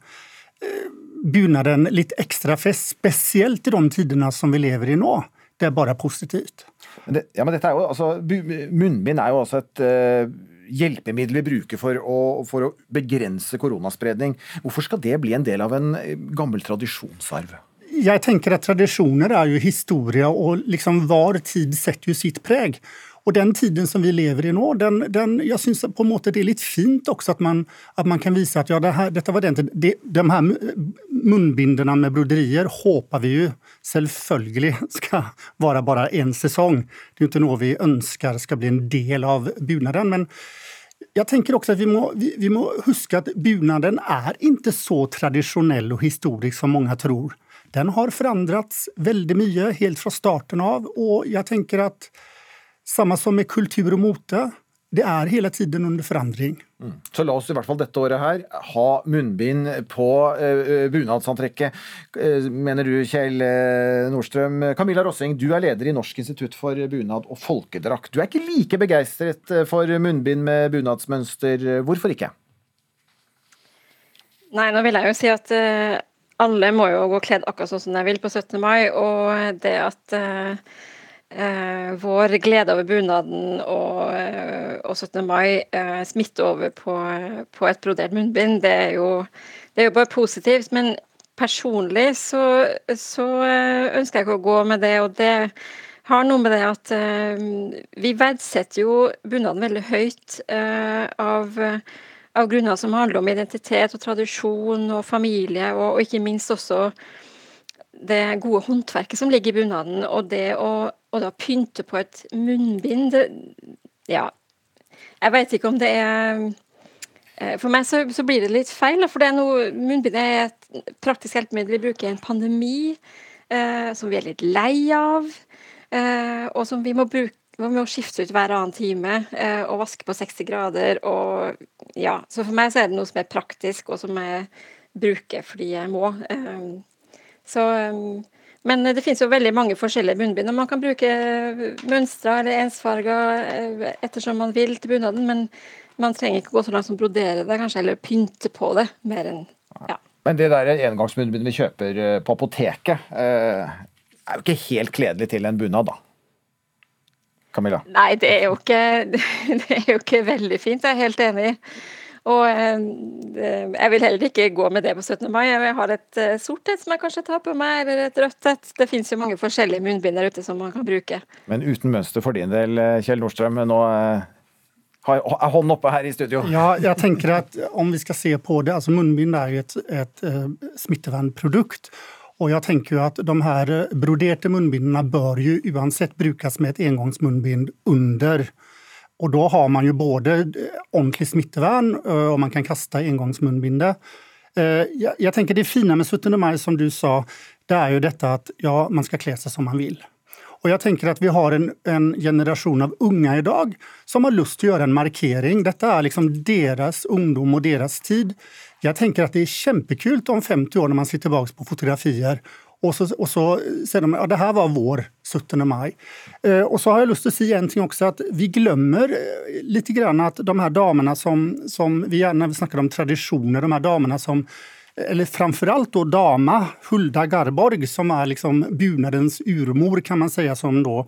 bunaden litt ekstra fest, spesielt i de tidene som vi lever i nå, det er bare positivt. Men det, ja, men dette er jo, altså, Munnbind er jo også et uh, hjelpemiddel vi bruker for å, for å begrense koronaspredning. Hvorfor skal det bli en del av en eh, gammel tradisjonsarv? Jeg tenker at Tradisjoner er jo historie, og liksom hver tid setter jo sitt preg. Og den tiden som vi lever i nå, den, den, jeg syns på en måte det er litt fint også at man, at man kan vise at ja, det her, dette var den de, de her munnbindene med broderier håper vi jo selvfølgelig skal være bare én sesong. Det er jo ikke noe vi ønsker skal bli en del av bunaden. men jeg tenker også at vi må, vi, vi må, huske at bunaden er ikke så tradisjonell og historisk som mange tror. Den har forandret veldig mye helt fra starten av, og jeg tenker at samme som med kultur og mote. Det er hele tiden under forandring. Mm. Så la oss i hvert fall dette året her ha munnbind på uh, bunadsantrekket, uh, mener du Kjell Nordstrøm. Camilla Rossing, du er leder i Norsk institutt for bunad og folkedrakt. Du er ikke like begeistret for munnbind med bunadsmønster. Hvorfor ikke? Nei, nå vil jeg jo si at uh, alle må jo gå kledd akkurat sånn som de vil på 17. mai, og det at eh, vår glede over bunaden og, eh, og 17. mai eh, smitte over på, på, et brodert munnbind, det er, jo, det er jo bare positivt. Men personlig så, så eh, ønsker jeg ikke å gå med det, og det har noe med det at eh, vi verdsetter jo bunaden veldig høyt eh, av av grunner som handler om identitet og tradisjon og familie, og, og ikke minst også det gode håndverket som ligger i bunaden, og det å, å da pynte på et munnbind det, Ja, jeg vet ikke om det er eh, For meg så, så blir det litt feil, for det er noe, munnbind er et praktisk hjelpemiddel vi bruker i en pandemi, eh, som vi er litt lei av, eh, og som vi må bruke vi må skifte ut hver annen time eh, og vaske på 60 grader. og ja, Så for meg så er det noe som er praktisk, og som jeg bruker fordi jeg må. Eh, så, um, men det finnes jo veldig mange forskjellige munnbind, og man kan bruke mønstre eller ensfarger eh, ettersom man vil til bunaden, men man trenger ikke gå så langt som brodere det, kanskje, eller pynte på det mer enn ja. Men det der engangsmunnbindet vi kjøper eh, på apoteket, eh, er jo ikke helt kledelig til en bunad, da? Camilla? Nei, det er jo ikke, *laughs* det er jo ikke veldig fint, jeg er helt enig. Og eh, jeg vil heller ikke gå med det på 17. mai. Jeg har et eh, sort et som jeg kanskje tar på meg, eller et rødt et. Det finnes jo mange forskjellige munnbind der ute som man kan bruke. Men uten mønster for din del, eh, Kjell Nordstrøm. Nå er hånden oppe her i studio. Ja, jeg tenker at om vi skal se på det, altså Munnbind er jo et, et, et smittevernprodukt. Og jeg tenker jo at de her broderte munnbindene bør jo uansett brukes med et engangsmunnbind under og da har man jo både eh, ordentlig smittevern, eh, og man kan kaste engangsmunnbindet. Eh, jeg tenker Det fine med 17. mai, som du sa, det er jo dette at ja, man skal kle seg som man vil. Og jeg tenker at Vi har en, en generasjon av unge i dag som har lyst til å gjøre en markering. Dette er liksom deres ungdom og deres tid. Jeg tenker at det er kjempekult om 50 år når man ser tilbake på fotografier og så, og så sier de at det her var vår 17. mai. Eh, og så har jeg lyst til å si en ting også, at vi glemmer eh, litt grann at de her damene som, som vi gjerne snakker om tradisjoner, de her damene som eller framfor alt då dama Hulda Garborg som er liksom bunadens urmor kan man si, som da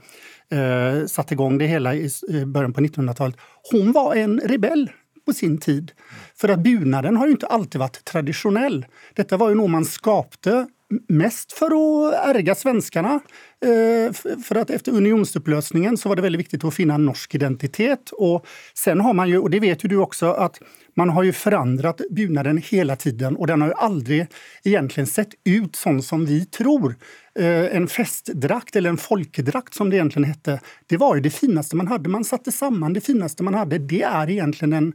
eh, satte igång det hele i början på 1900-tallet. Hun var en rebell på sin tid. For at bunaden har jo ikke alltid vært tradisjonell. Dette var jo noe man skapte mest for å erge svenskene. Eh, for at etter unionsoppløsningen så var det veldig viktig å finne en norsk identitet. Og sen har man jo, og det vet jo du også, at man har jo forandret bunaden hele tiden. Og den har jo aldri egentlig sett ut sånn som vi tror. Eh, en festdrakt, eller en folkedrakt som det egentlig hette, det var jo det fineste man hadde. Man satte sammen det fineste man hadde. Det er egentlig en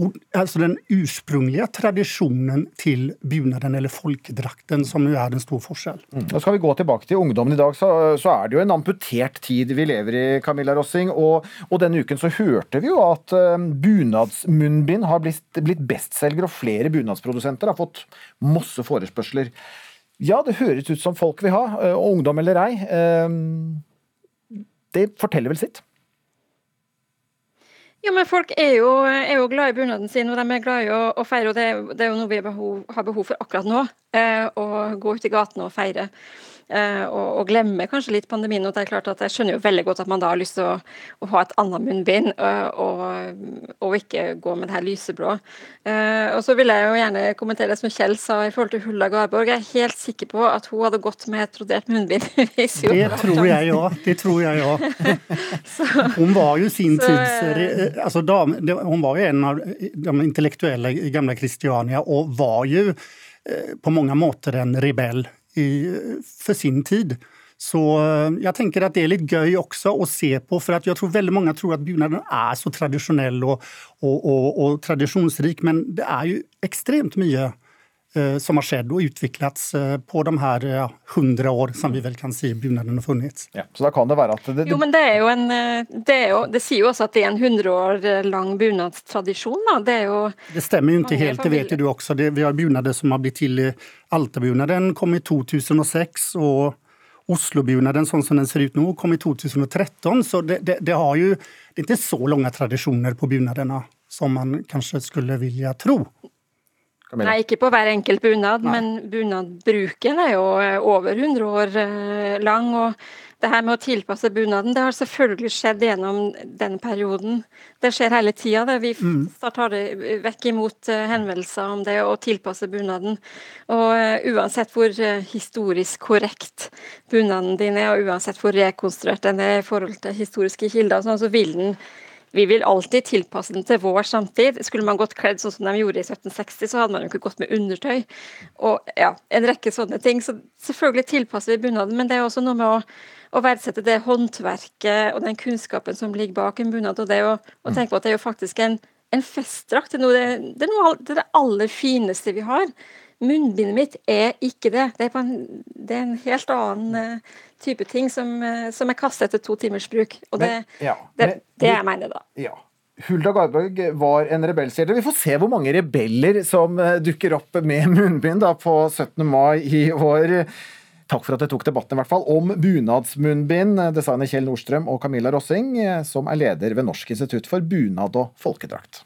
altså den ursprungelige tradisjonen til bunaden, eller folkedrakten, som jo er en stor forskjell. Mm. Nå skal vi gå tilbake til ungdommen i dag, så, så, er det jo en amputert tid vi lever i, Camilla Rossing. Og, og denne uken så hørte vi jo at uh, bunadsmunnbind har blitt, blitt bestselger, og flere bunadsprodusenter har fått masse forespørsler. Ja, det høres ut som folk vil ha, uh, ungdom eller ei. Uh, det forteller vel sitt? Jo, men Folk er jo, er jo, glad i bunaden sin, og de er glad i å, å feire. og det, det, er jo noe vi behov, har behov for akkurat nå. Eh, å gå ut i gatene og feire. Eh, og, og glemmer kanskje litt pandemien. og det er klart at Jeg skjønner jo veldig godt at man da har lyst til å, å ha et annet munnbind, eh, og, og, ikke gå med det her lyseblå. Eh, og så vil jeg jo gjerne kommentere det som Kjell sa i forhold til Hulla Garborg. Jeg er helt sikker på at hun hadde gått med et trodert munnbind. *laughs* det tror jeg òg. Det tror jeg òg. Hun var jo sin så, tids altså, Hun var jo en av de intellektuelle i gamle Kristiania, og var jo på mange måter en rebell i, for sin tid. Så eh, jeg tenker at det er litt gøy også å se på, for jeg tror veldig mange tror at bunaden er så tradisjonell og, og, og, og, tradisjonsrik, men det er jo ekstremt mye som har skjedd og utviklet eh, på de her hundre år som vi vel kan si bunaden har funnits. Ja, så da kan det være at det, det... Jo, men det er jo en det, er jo, det, sier jo også at det er en hundre år lang bunadstradisjon. Det er jo Det stemmer jo ikke helt, det vet du også. Det, vi har bunader som har blitt til Altabunaden kom i 2006, og Oslobunaden sånn som den ser ut nå, kom i 2013. Så det, det, det har jo det er ikke så lange tradisjoner på bunadene som man kanskje skulle vilja tro. Nei, ikke på hver enkelt bunad, Nei. men bunadbruken er jo over 100 år eh, lang. og det her med å tilpasse bunaden, det har selvfølgelig skjedd gjennom den perioden. Det skjer hele tida. Vi mm. tar det vekk imot eh, henvendelser om det å tilpasse bunaden. Og uansett hvor historisk korrekt bunaden din er, og uansett hvor rekonstruert den er i forhold til historiske kilder, sånn, så vil den vi vil alltid tilpasse den til vår samtid. Skulle man gått kledd sånn som de gjorde i 1760, så hadde man jo ikke gått med undertøy. Og ja, en rekke sånne ting. Så selvfølgelig tilpasser vi bunaden, men det er også noe med å å verdsette det håndverket og den kunnskapen som ligger bak en bunad. Og det å, å mm. tenke på at det er jo faktisk en, en festdrakt. Det, det, det, er noe, det, er det aller fineste vi har. Munnbindet mitt er ikke det. Det er, en, det er en, helt annen uh, type ting som, uh, som er kastet etter to timers bruk. Og det, men, ja, det, men, det jeg mener, da. Ja. Hulda Garborg var en rebellstjerne. Vi får se hvor mange rebeller som uh, dukker opp med munnbind da, på 17. mai i år. Takk for at dere tok debatten i hvert fall, om bunadsmunnbind, designer Kjell Nordstrøm og Camilla Rossing, som er leder ved Norsk institutt for bunad og folkedrakt.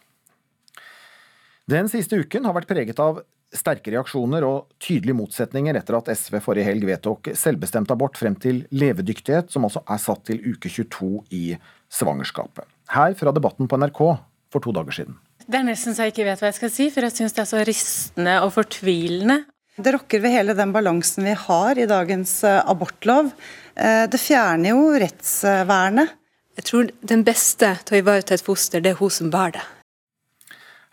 Den siste uken har vært preget av sterke reaksjoner og tydelige motsetninger etter at SV forrige helg vedtok selvbestemt abort frem til levedyktighet, som altså er satt til uke 22 i svangerskapet. Her fra Debatten på NRK for to dager siden. Det er nesten så jeg ikke vet hva jeg skal si, for jeg syns det er så rystende og fortvilende det rokker ved hele den balansen vi har i dagens eh, abortlov. Eh, det fjerner jo rettsvernet. Jeg tror den beste til å ivareta et foster, det er hun som bærer det.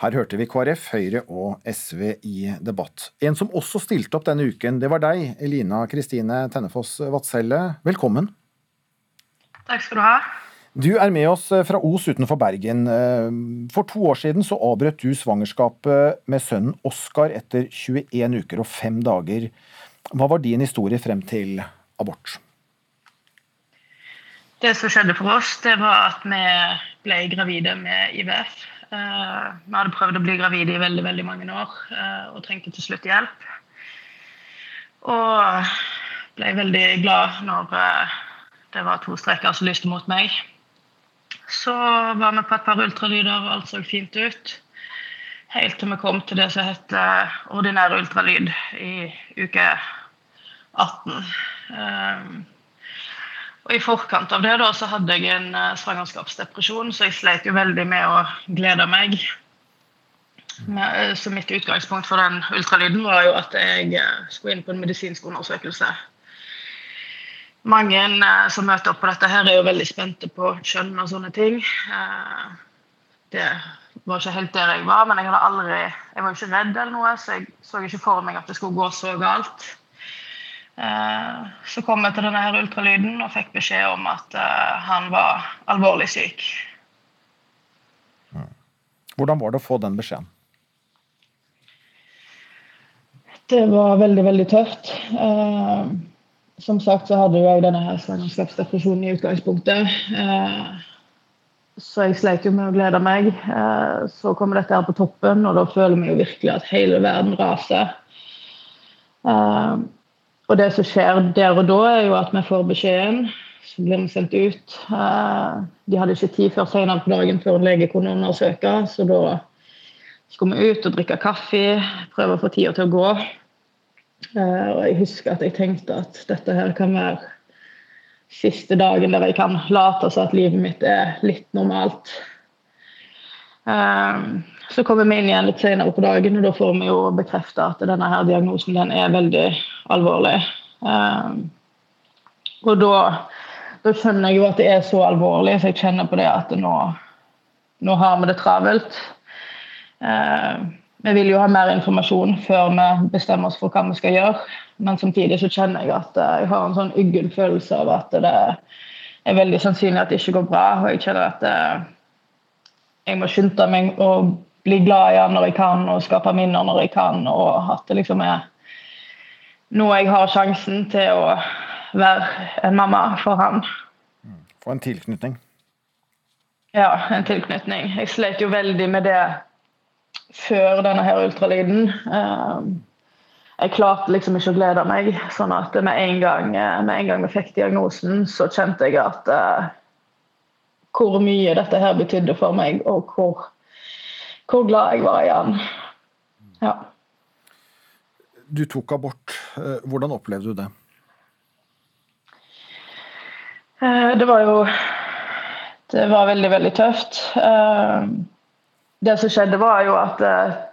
Her hørte vi KrF, Høyre og SV i debatt. En som også stilte opp denne uken, det var deg, Elina Kristine Tennefoss Vadselle. Velkommen. Takk skal du ha. Du er med oss eh, fra Os utenfor Bergen. Eh, for to år siden så avbrøt du svangerskapet med sønnen Oskar etter 21 uker og fem dager. Hva var din historie frem til abort? Det som skjedde for oss, det var at vi ble gravide med IVF. Eh, vi hadde prøvd å bli gravide i veldig veldig mange år og trengte til slutt hjelp. Og ble veldig glad når det var to streker som lyste mot meg. Så var vi på et par ultralyder, og alt så fint ut. Helt til vi kom til det som heter ordinær ultralyd i uke 18. Og I forkant av det da, så hadde jeg en uh, svangerskapsdepresjon, så jeg sleit jo veldig med å glede meg. Uh, så mitt utgangspunkt for den ultralyden var jo at jeg uh, skulle inn på en medisinsk undersøkelse mange eh, som møter opp på dette, her er jo veldig spente på kjønn og sånne ting. Eh, det var ikke helt der jeg var, men jeg, aldri, jeg var ikke redd eller noe, så jeg så ikke for meg at det skulle gå så galt. Eh, så kom jeg til denne her ultralyden og fikk beskjed om at han var alvorlig syk. Hvordan var det å få den beskjeden? Det var veldig, veldig tøft. Eh, som sagt så hadde jeg denne her svangerskapsdepresjonen i utgangspunktet. Eh, så jeg sleit jo med å glede meg. Eh, så kommer dette her på toppen, og da føler vi jo virkelig at hele verden raser. Eh, og det som skjer der og da, er jo at vi får beskjeden. Så blir vi sendt ut. Eh, de hadde ikke tid før senere på dagen før en lege kunne undersøke, så da skulle vi ut og drikke kaffe, prøve å få tida til å gå. Eh, og jeg husker at jeg tenkte at dette her kan være siste dagen der jeg kan late som at livet mitt er litt normalt. Eh, så kommer vi inn igjen litt senere på dagen, og da får vi jo bekrefta at denne her diagnosen den er veldig alvorlig. Um, og da, da, skjønner jeg jo at det er så alvorlig, så jeg kjenner på det at nå, nå har vi det travelt. Vi vil jo ha mer informasjon før vi bestemmer oss for hva vi skal gjøre. Men samtidig så kjenner jeg at jeg har en sånn uggen følelse av at det er veldig sannsynlig at det ikke går bra. Og jeg kjenner at jeg må skynde meg å bli glad i han når jeg kan, og skape minner når jeg kan. Og at det liksom er nå jeg har sjansen til å være en mamma for han. Få en tilknytning? Ja, en tilknytning. Jeg slet jo veldig med det før denne her ultralyden. Jeg klarte liksom ikke å glede meg. sånn at med en gang, med en gang vi fikk diagnosen, så kjente jeg at uh, hvor mye dette her betydde for meg, og hvor, hvor glad jeg var igjen. Ja. Du tok abort. Hvordan opplevde du det? Det var jo Det var veldig, veldig tøft. Det som skjedde, var jo at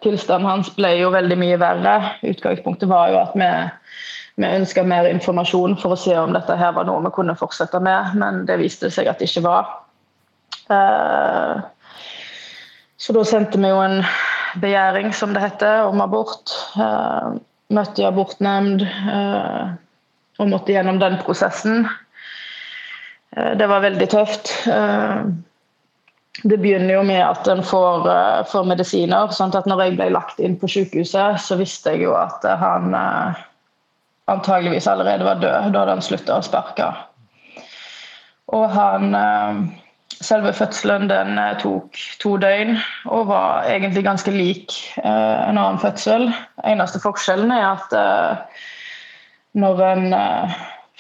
tilstanden hans ble jo veldig mye verre. Utgangspunktet var jo at vi, vi ønska mer informasjon for å se om dette her var noe vi kunne fortsette med, men det viste seg at det ikke var. Så da sendte vi jo en begjæring, som det heter, om abort. Møtte i abortnemnd og måtte gjennom den prosessen. Det var veldig tøft. Det begynner jo med at en får, får, medisiner. sånn at når jeg ble lagt inn på sykehuset, så visste jeg jo at han antageligvis allerede var død. Da hadde han slutta å sparke. Og han Selve fødselen den tok to døgn og var egentlig ganske lik en annen fødsel. Eneste forskjellen er at når en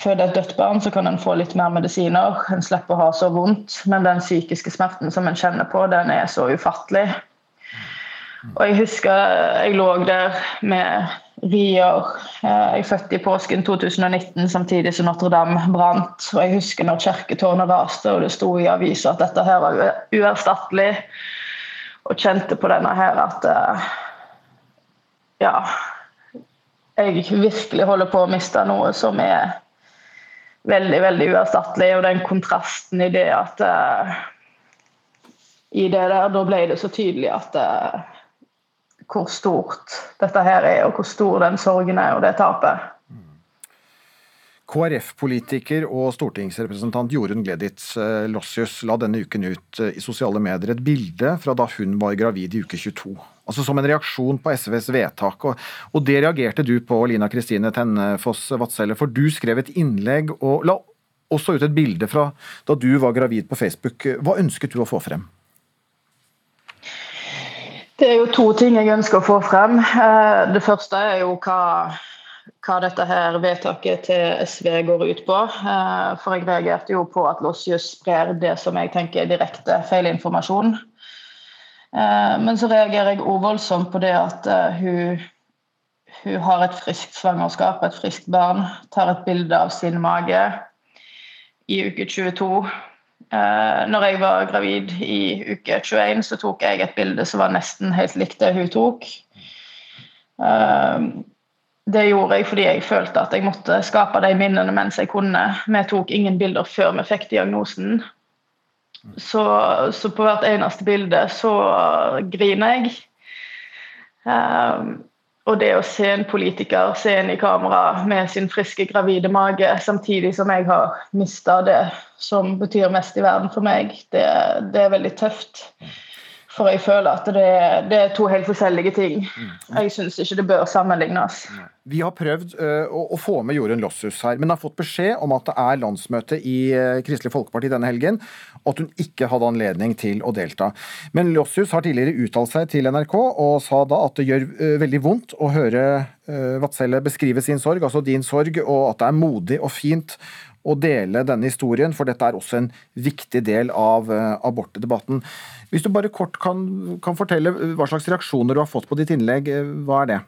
føder et dødt barn, så kan en få litt mer medisiner. En slipper å ha så vondt, men den psykiske smerten som en kjenner på, den er så ufattelig. Og jeg husker jeg lå der med rier. Jeg er født i påsken 2019, samtidig som Notre-Dame brant. Og jeg husker når kirketårnet raste, og det sto i avisa at dette her var uerstattelig. Og kjente på denne her at Ja. Jeg virkelig holder på å miste noe som er veldig, veldig uerstattelig. Og den kontrasten i det at I det der, da ble det så tydelig at hvor stort dette her er, og hvor stor den sorgen er, og det tapet. KrF-politiker og stortingsrepresentant Jorunn Gleditz Lossius la denne uken ut i sosiale medier et bilde fra da hun var gravid i uke 22. Altså Som en reaksjon på SVs vedtak. Og, og det reagerte du på, Lina Kristine Tennefoss Vadselle, for du skrev et innlegg og la også ut et bilde fra da du var gravid på Facebook. Hva ønsket du å få frem? Det er jo to ting jeg ønsker å få frem. Det første er jo hva, hva dette her vedtaket til SV går ut på. For jeg reagerte jo på at Lossius sprer det som jeg tenker er direkte feilinformasjon. Men så reagerer jeg òg voldsomt på det at hun, hun har et friskt svangerskap, et friskt barn, tar et bilde av sin mage i uke 22 når jeg var gravid i uke 21, så tok jeg et bilde som var nesten helt likt det hun tok. Det gjorde jeg fordi jeg følte at jeg måtte skape de minnene mens jeg kunne. Vi tok ingen bilder før vi fikk diagnosen. Så, så på hvert eneste bilde så griner jeg. Og det å se en politiker se en i kamera med sin friske, gravide mage, samtidig som jeg har mista det som betyr mest i verden for meg, det, det, er veldig tøft. For jeg føler at det, det er to helt forskjellige ting. Jeg syns ikke det bør sammenlignes. Vi har prøvd uh, å, å, få med Jorunn Losshus her, men har fått beskjed om at det er landsmøte i uh, Kristelig Folkeparti denne helgen, og at hun ikke hadde anledning til å delta. Men Losshus har tidligere uttalt seg til NRK og sa da at det gjør uh, veldig vondt å høre Vadselle beskrive sin sorg, altså din sorg, og at det er modig og fint å dele denne historien, for dette er også en viktig del av uh, abortdebatten. Hvis du bare kort kan, kan, fortelle hva slags reaksjoner du har fått på ditt innlegg, eh, hva er det?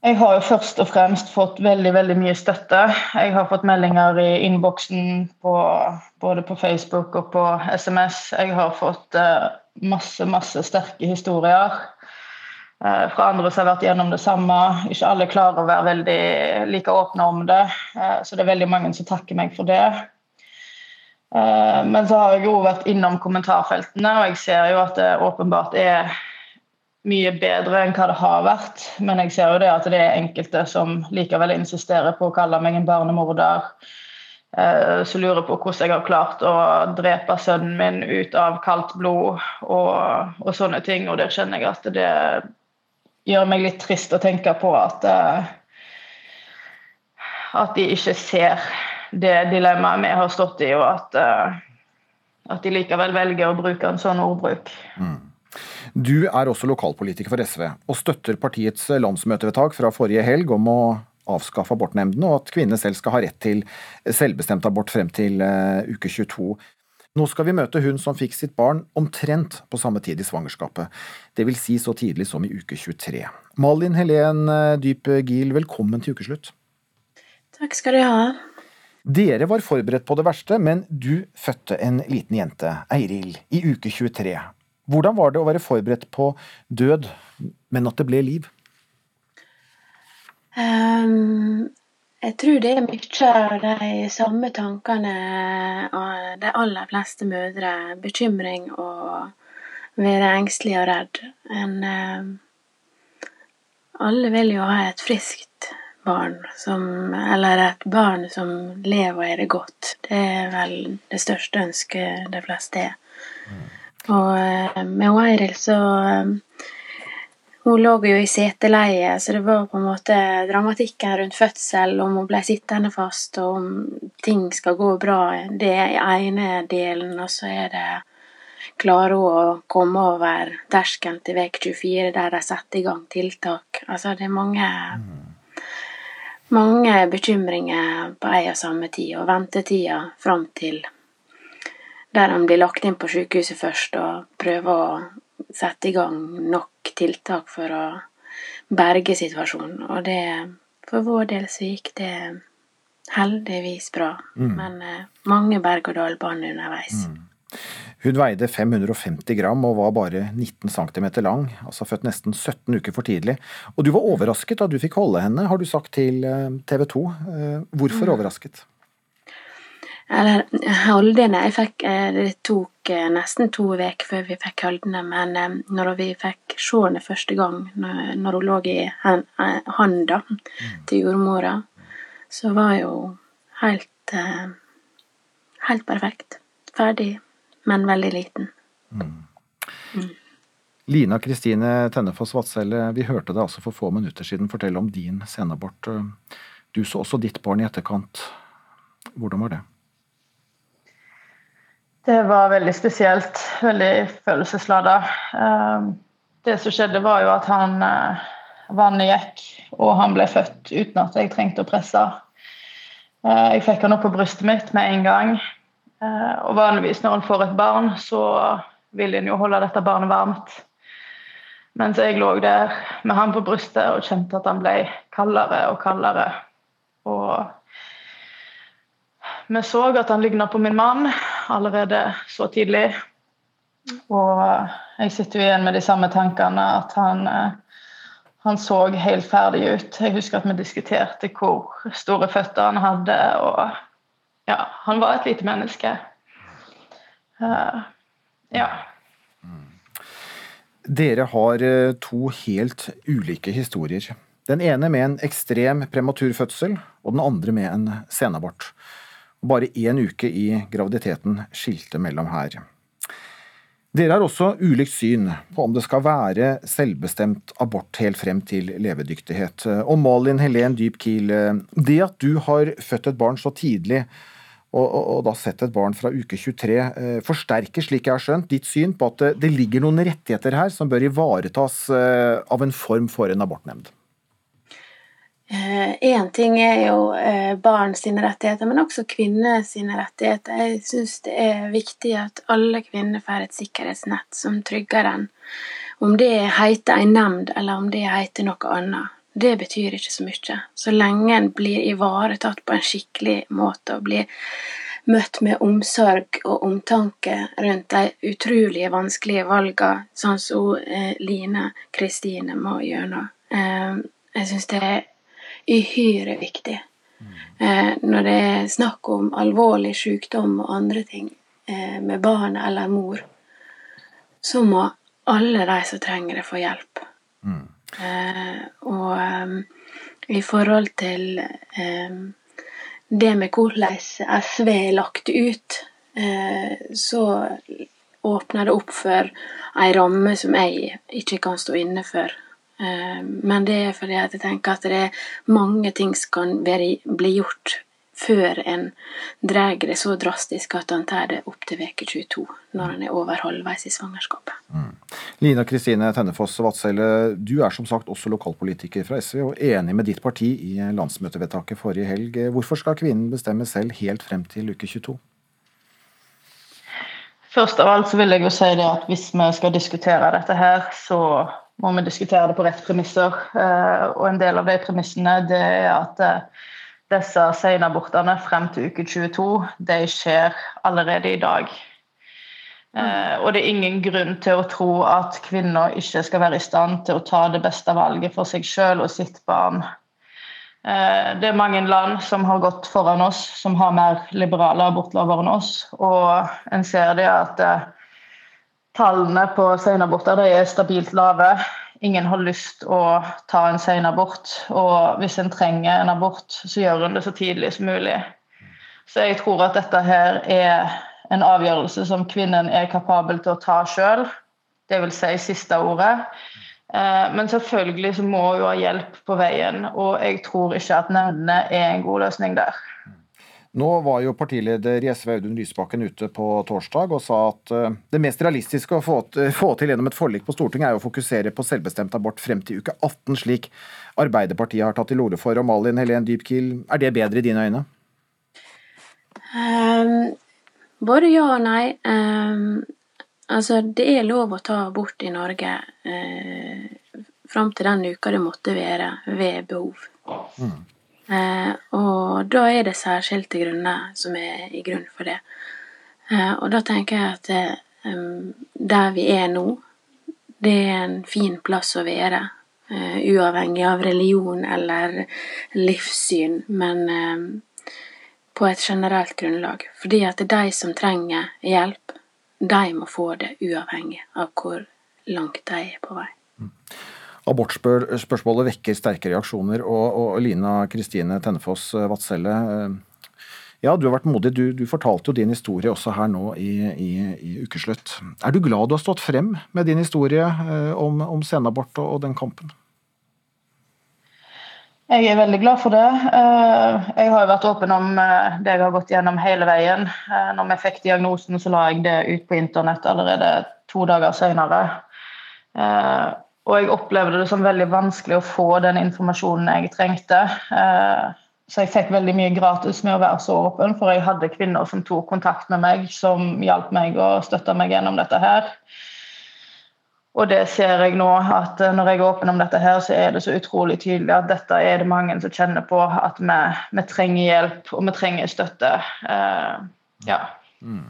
Jeg har jo først og fremst fått veldig veldig mye støtte. Jeg har fått meldinger i innboksen både på Facebook og på SMS. Jeg har fått uh, masse, masse sterke historier. Eh, fra andre som har vært gjennom det samme. Ikke alle klarer å være veldig like åpne om det. Eh, så det er veldig mange som takker meg for det. Eh, men så har jeg jo vært innom kommentarfeltene, og jeg ser jo at det åpenbart er mye bedre enn hva det har vært. Men jeg ser jo det at det er enkelte som likevel insisterer på å kalle meg en barnemorder. Som lurer på hvordan jeg har klart å drepe sønnen min ut av kaldt blod og, og sånne ting. Og der kjenner jeg at det gjør meg litt trist å tenke på at uh, at de ikke ser det dilemmaet vi har stått i, og at, uh, at de likevel velger å bruke en sånn ordbruk. Mm. Du er også lokalpolitiker for SV, og støtter partiets landsmøtevedtak fra forrige helg om å avskaffe abortnemndene, og at kvinner selv skal ha rett til selvbestemt abort frem til uh, uke 22. Nå skal vi møte hun som fikk sitt barn omtrent på samme tid i svangerskapet, det vil Si så tidlig som i uke 23. Malin Helen eh, Dyp Giel, velkommen til ukeslutt. Takk skal du ha. Dere var forberedt på det verste, men du fødte en liten jente, Eiril, i uke 23. Hvordan var det å være forberedt på død, men at det ble liv? Um, jeg tror det er mye av de samme tankene av de aller fleste mødre. Bekymring og være engstelig og redd. En, eh, alle vil jo ha et friskt barn, som, eller et barn som lever og er det godt. Det er vel det største ønsket de fleste er. Mm. Og eh, med Eiril så eh, hun lå jo i seteleie, så det var på en måte dramatikken rundt fødsel, om hun ble sittende fast, og om ting skal gå bra. Det er ene delen, og så er det Klarer hun å komme over terskelen til uke 24, der de setter i gang tiltak. Altså, det er mange mange bekymringer på en og samme tid, og ventetida fram til der han blir lagt inn på sykehuset først, og prøver å sette i gang nok tiltak for å berge situasjonen. Og det, for vår del så gikk det heldigvis bra. Mm. Men eh, mange berg-og-dal-baner underveis. Mm. Hun veide 550 gram og var bare 19 cm lang, altså født nesten 17 uker for tidlig. Og du var overrasket da du fikk holde henne, har du sagt til eh, TV 2. Eh, hvorfor mm. overrasket? Eller Holdene jeg fikk, eh, Det tok eh, nesten to uker før vi fikk Holdene, men eh, når vi fikk se henne første gang, når hun lå i handa mm. til jordmora, så var hun helt Helt perfekt. Ferdig, men veldig liten. Mm. Mm. Lina Kristine Tennefoss Vadselle, vi hørte deg altså for få minutter siden fortelle om din senabort. Du så også ditt barn i etterkant. Hvordan var det? Det var veldig spesielt. Veldig følelseslada. Ehm, det som skjedde, var jo at han eh, Vannet gikk, og han ble født uten at jeg trengte å presse. Eh, jeg fikk han opp på brystet mitt med en gang. Eh, og vanligvis når en får et barn, så vil en jo holde dette barnet varmt. Mens jeg lå der med han på brystet og kjente at han ble kaldere og kaldere. Og vi så at han ligna på min mann allerede så tidlig. Og jeg sitter jo igjen med de samme tankene, at han, han så helt ferdig ut. Jeg husker at vi diskuterte hvor store føtter han hadde, og ja, han var et lite menneske. Uh, ja. Dere har eh, to helt ulike historier. Den ene med en ekstrem prematur fødsel, og den andre med en senabort. Bare én uke i graviditeten skilte mellom her. Dere har også ulikt syn på om det skal være selvbestemt abort helt frem til levedyktighet. Og Malin Helen Dyp Kiel, det at du har født et barn så tidlig, og, og, og da sett et barn fra uke 23, eh, forsterker, slik jeg har skjønt, ditt syn på at det, ligger noen rettigheter her som bør ivaretas eh, av en form for en abortnemnd? Én eh, ting er jo eh, barn sine rettigheter, men også kvinner sine rettigheter. Jeg syns det er viktig at alle kvinner får et sikkerhetsnett som trygger den. Om det heter en nemnd, eller om det heter noe annet, det betyr ikke så mye. Så lenge en blir ivaretatt på en skikkelig måte og blir møtt med omsorg og omtanke rundt de utrolige vanskelige valgene, sånn som eh, Line Kristine må gjennom. Jeg syns det er uhyre viktig. Eh, når det er snakk om alvorlig sykdom og andre ting eh, med barn eller mor, så må alle de som trenger det, få hjelp. Mm. Eh, og um, i forhold til um, det med hvordan SV er lagt ut, eh, så åpner det opp for ei ramme som jeg ikke kan stå inne for. Eh, men det er fordi at jeg tenker at det er mange ting som kan være, bli gjort før en drar det så drastisk at han tar det opp til uke 22, når han er over halvveis i svangerskapet. Mm. Lina Kristine Tennefoss Vadselle, du er som sagt også lokalpolitiker fra SV og enig med ditt parti i landsmøtevedtaket forrige helg. Hvorfor skal kvinnen bestemme selv helt frem til uke 22? Først av alt så vil jeg jo si det at hvis vi skal diskutere dette her, så må vi diskutere det på rett premisser. Eh, og en del av de premissene det er at eh, disse senabortene frem til uke 22 de skjer allerede i dag. Eh, og det er ingen grunn til å tro at kvinner ikke skal være i stand til å ta det beste valget for seg selv og sitt barn. det er mange land som har gått foran oss, som har mer liberale abortlover enn oss. Og en ser det at Tallene på senaborter er stabilt lave. Ingen har lyst å ta en seinabort. Og hvis en trenger en abort, så gjør en det så tidlig som mulig. Så jeg tror at dette her er en avgjørelse som kvinnen er kapabel til å ta sjøl. Dvs. Si siste ordet. Eh, men selvfølgelig så må hun ha hjelp på veien, og jeg tror ikke at nevnene er en god løsning der. Nå var jo partileder i SV Audun Lysbakken ute på torsdag og sa at eh, det mest realistiske å få, til gjennom et forlik på Stortinget er å fokusere på selvbestemt abort frem til uke 18, slik Arbeiderpartiet har tatt til orde for. Og Malin Helen Dybkiel, er det bedre i dine øyne? Um, både ja og nei. Um, altså, det er lov å ta abort i Norge uh, fram til den uka det måtte være ved behov. Mm. Eh, og da er det særskilte grunner som er i grunn for det. Eh, og da tenker jeg at eh, der vi er nå, det er en fin plass å være. Uavhengig av religion eller livssyn, men på et generelt grunnlag. Fordi at det er de som trenger hjelp, de må få det uavhengig av hvor langt de er på vei. Abortspørsmålet vekker sterke reaksjoner. Og, og Lina Kristine Tennefoss Vadselle, eh, ja, du har vært modig. Du, du, fortalte jo din historie også her nå i, i, i, ukeslutt. Er du glad du har stått frem med din historie eh, om, om senabort og, og den kampen? Jeg er veldig glad for det. Eh, jeg har vært åpen om det jeg har gått gjennom hele veien. Når vi fikk diagnosen, så la jeg det ut på internett allerede to dager senere. Og jeg opplevde det som veldig vanskelig å få den informasjonen jeg trengte. Eh, så jeg fikk veldig mye gratis med å være så åpen, for jeg hadde kvinner som tok kontakt med meg, som hjalp meg og støtta meg gjennom dette her. Og det ser jeg nå, at eh, når jeg er åpen om dette her, så er det så utrolig tydelig at dette er det mange som kjenner på, at vi, vi trenger hjelp og vi trenger støtte. Uh, ja. Mm.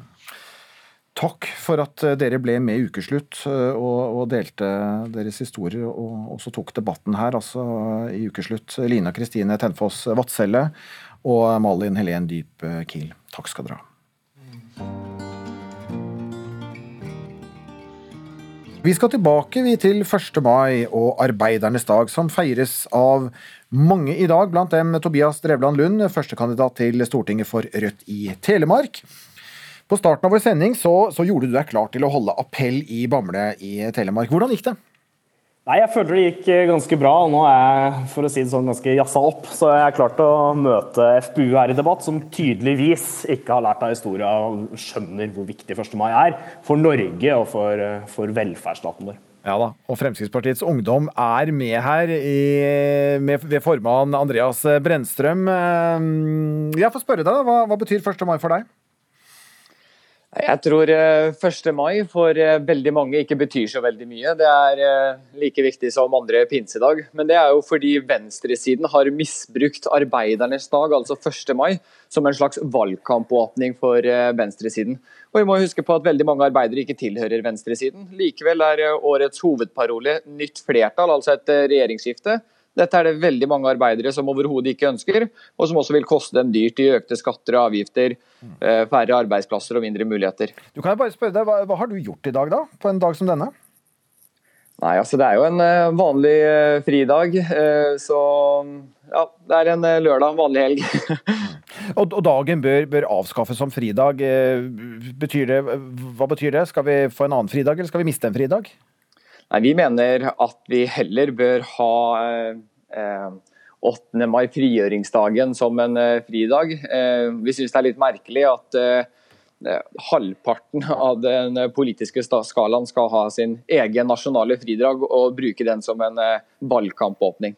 Takk for at eh, dere ble med i Ukeslutt eh, og, og delte deres historier, og også tok debatten her altså i Ukeslutt. Lina Kristine Tenfoss Vadselle og Malin Helen Dyp eh, Kiel, takk skal dere ha. Vi skal tilbake til 1. mai og arbeidernes dag, som feires av mange i dag, blant dem Tobias Drevland Lund, førstekandidat til Stortinget for Rødt i Telemark. På starten av vår sending så, så gjorde du deg klar til å holde appell i Bamble i Telemark. Hvordan gikk det? Nei, Jeg føler det gikk eh, ganske bra. og Nå er jeg for å si det sånn, ganske jazza opp. Så jeg er klart å møte FPU her i debatt, som tydeligvis ikke har lært av historia og skjønner hvor viktig 1. mai er for Norge og for, eh, for velferdsstaten vår. Ja da, og Fremskrittspartiets Ungdom er med her i, med, ved formann Andreas Brennstrøm. Jeg får spørre deg, hva, hva betyr 1. mai for deg? Jeg tror 1. mai for eh, veldig mange ikke betyr så veldig mye. Det er eh, like viktig som andre pinsedag. Men det er jo fordi venstresiden har misbrukt arbeidernes dag, altså 1. mai, som en slags valgkampåpning for eh, venstresiden. Og vi må huske på at veldig mange arbeidere ikke tilhører venstresiden. Likevel er årets hovedparole nytt flertall, altså et regjeringsskifte. Dette er det veldig mange arbeidere som overhodet ikke ønsker, og som også vil koste dem dyrt i økte skatter og avgifter, eh, færre arbeidsplasser og mindre muligheter. Du kan bare spørre deg, hva, hva, har du gjort i dag, da? På en dag som denne? Nei, altså Det er jo en uh, vanlig uh, fridag. Så ja, det er en lørdag, vanlig helg. *laughs* og, dagen bør, bør, avskaffes som fridag. Betyr det, hva betyr det? Skal vi få en annen fridag, eller skal vi miste en fridag? Nei, Vi mener at vi heller bør ha eh, 8. mai, frigjøringsdagen, som en eh, fridag. Eh, vi syns det er litt merkelig at eh, halvparten av den politiske skalaen skal ha sin egen nasjonale fridag, og bruke den som en valgkampåpning.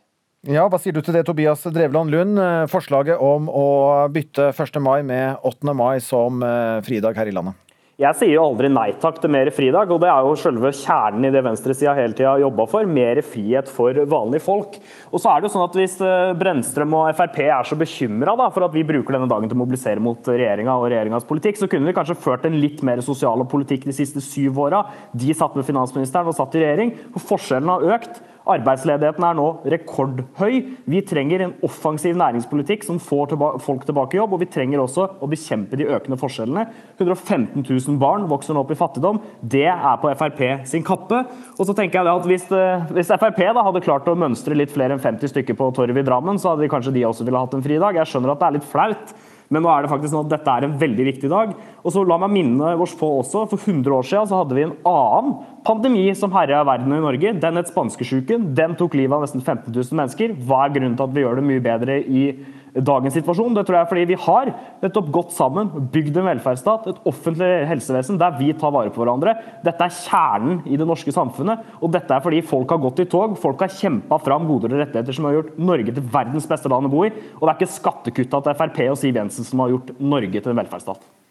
Ja, Hva sier du til det, Tobias Drevland Lund? Forslaget om å bytte 1. mai med 8. mai som fridag her i landet? Jeg sier jo aldri nei takk til mer fridag, og det er jo selve kjernen i det venstresida hele tida jobba for. Mer frihet for vanlige folk. Og så er det jo sånn at Hvis eh, Brennstrøm og Frp er så bekymra for at vi bruker denne dagen til å mobilisere mot regjeringa og regjeringas politikk, så kunne vi kanskje ført en litt mer sosial politikk de siste syv åra. De satt med finansministeren og satt i regjering. For forskjellene har økt. Arbeidsledigheten er nå rekordhøy. Vi trenger en offensiv næringspolitikk som får folk tilbake i jobb. Og vi trenger også å bekjempe de økende forskjellene. 115 000 barn vokser nå opp i fattigdom. Det er på Frp sin kappe. Og så tenker jeg at Hvis, eh, hvis Frp da hadde klart å mønstre litt flere enn 50 stykker på torvet i Drammen, så hadde de kanskje de også ville hatt en fridag. Jeg skjønner at det er litt flaut. Men nå er det faktisk sånn at dette er en veldig viktig dag. Og så La meg minne oss på også, for 100 år siden så hadde vi en annen pandemi som herja verden i Norge. Den het spanskesjuken. Den tok livet av nesten 15 000 mennesker. Hva er grunnen til at vi gjør det mye bedre i dagens situasjon. Det tror jeg er fordi vi har nettopp gått sammen, bygd en velferdsstat, et offentlig helsevesen der vi tar vare på hverandre. Dette er kjernen i det norske samfunnet, og dette er fordi folk har gått i tog. Folk har kjempa fram goder og rettigheter som har gjort Norge til verdens beste land å bo i. Og det er ikke skattekutta til Frp og Siv Jensen som har gjort Norge til en velferdsstat.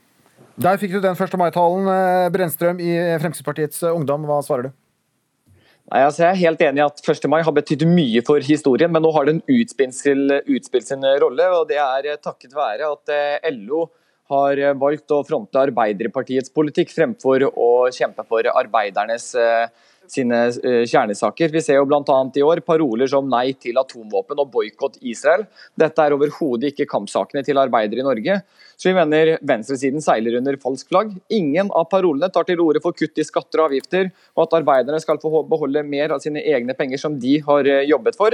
Der fikk du den 1. mai-talen. Eh, Brennstrøm i Fremskrittspartiets Ungdom, hva svarer du? Nei, altså jeg er helt enig i at 1. mai har betydd mye for historien, men nå har den utspilt sin rolle. og Det er takket være at eh, LO har valgt å fronte Arbeiderpartiets politikk fremfor å kjempe for arbeidernes eh, sine eh, kjernesaker. Vi ser jo bl.a. i år paroler som nei til atomvåpen og boikott Israel. Dette er overhodet ikke kampsakene til arbeidere i Norge. Så vi mener venstresiden seiler under falsk flagg. Ingen av parolene tar til orde for kutt i skatter og avgifter, og at arbeiderne skal få beholde mer av sine egne penger som de har eh, jobbet for.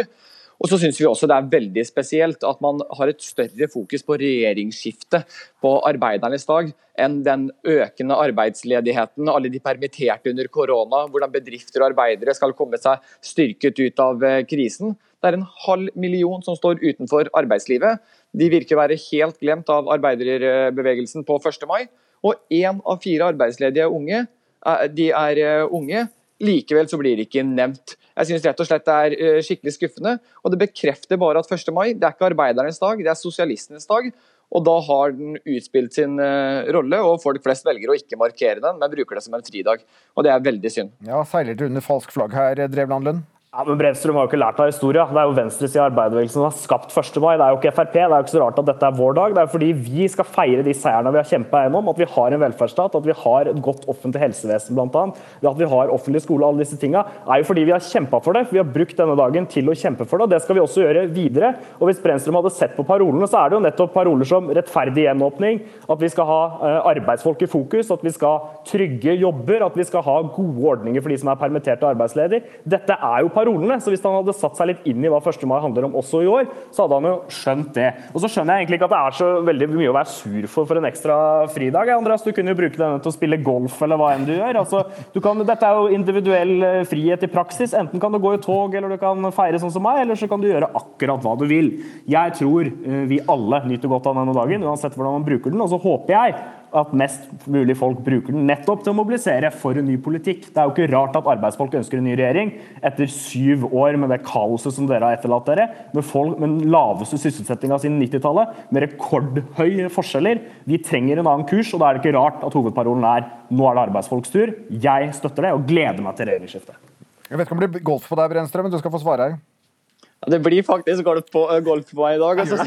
Og så syns vi også det er veldig spesielt at man har et større fokus på regjeringsskifte på arbeidernes dag enn den økende arbeidsledigheten, alle de permitterte under korona, hvordan bedrifter og arbeidere skal komme seg styrket ut av eh, krisen. Det er en halv million som står utenfor arbeidslivet. De virker å være helt glemt av arbeiderbevegelsen på 1. mai. Og én av fire arbeidsledige unge, de er eh, unge. Likevel så blir det ikke nevnt. Jeg synes rett og slett det er eh, skikkelig skuffende. Og det bekrefter bare at 1. mai det er ikke arbeidernes dag, det er sosialistenes dag. Og da har den utspilt sin uh, rolle, og folk flest velger å ikke markere den, men bruker det som en fridag. Og det er veldig synd. Ja, Seiler du under falsk flagg her, Drevland Lund? Ja, men Brennstrøm har jo ikke lært av historia. Det er jo venstresida i arbeiderbevegelsen som har skapt 1. mai. Det er jo ikke Frp. Det er jo ikke så rart at dette er vår dag. Det er jo fordi vi skal feire de seierne vi har kjempa gjennom. At vi har en velferdsstat, at vi har et godt offentlig helsevesen bl.a. At vi har offentlig skole, og alle disse tinga, er jo fordi vi har kjempa for det. Vi har brukt denne dagen til å kjempe for det, og det skal vi også gjøre videre. Og hvis Brennstrøm hadde sett på parolene, så er det jo nettopp paroler som rettferdig gjenåpning, at vi skal ha eh, arbeidsfolk i fokus, at vi skal trygge jobber, at vi skal ha gode ordninger for de som er permitterte og arbeidsledige. Dette er jo parolene. Så hvis han hadde satt seg litt inn i hva 1. mai handler om også i år, så hadde han jo skjønt det. Og så skjønner jeg egentlig ikke at det er så veldig mye å være sur for for en ekstra fridag. Andreas, du kunne jo bruke denne til å spille golf eller hva enn du gjør. Altså, du kan, dette er jo individuell eh, frihet i praksis. Enten kan du gå i tog, eller du kan feire sånn som meg, eller så kan du gjøre akkurat hva du vil. Jeg tror eh, vi alle nyter godt av denne dagen, uansett hvordan man bruker den. Og så håper jeg at mest mulig folk bruker den nettopp til å mobilisere for en ny politikk. Det er jo ikke rart at arbeidsfolk ønsker en ny regjering etter syv år med det kaoset som dere har etterlatt dere, med, folk, med den laveste sysselsettinga siden 90-tallet, med rekordhøye forskjeller. Vi trenger en annen kurs, og da er det ikke rart at hovedparolen er 'nå er det arbeidsfolks tur'. Jeg støtter det og gleder meg til regjeringsskiftet. Jeg vet ikke om det blir golf på deg, Brenstrøm, men du skal få svare her. Det blir faktisk golf på, uh, golf på meg i dag. Altså.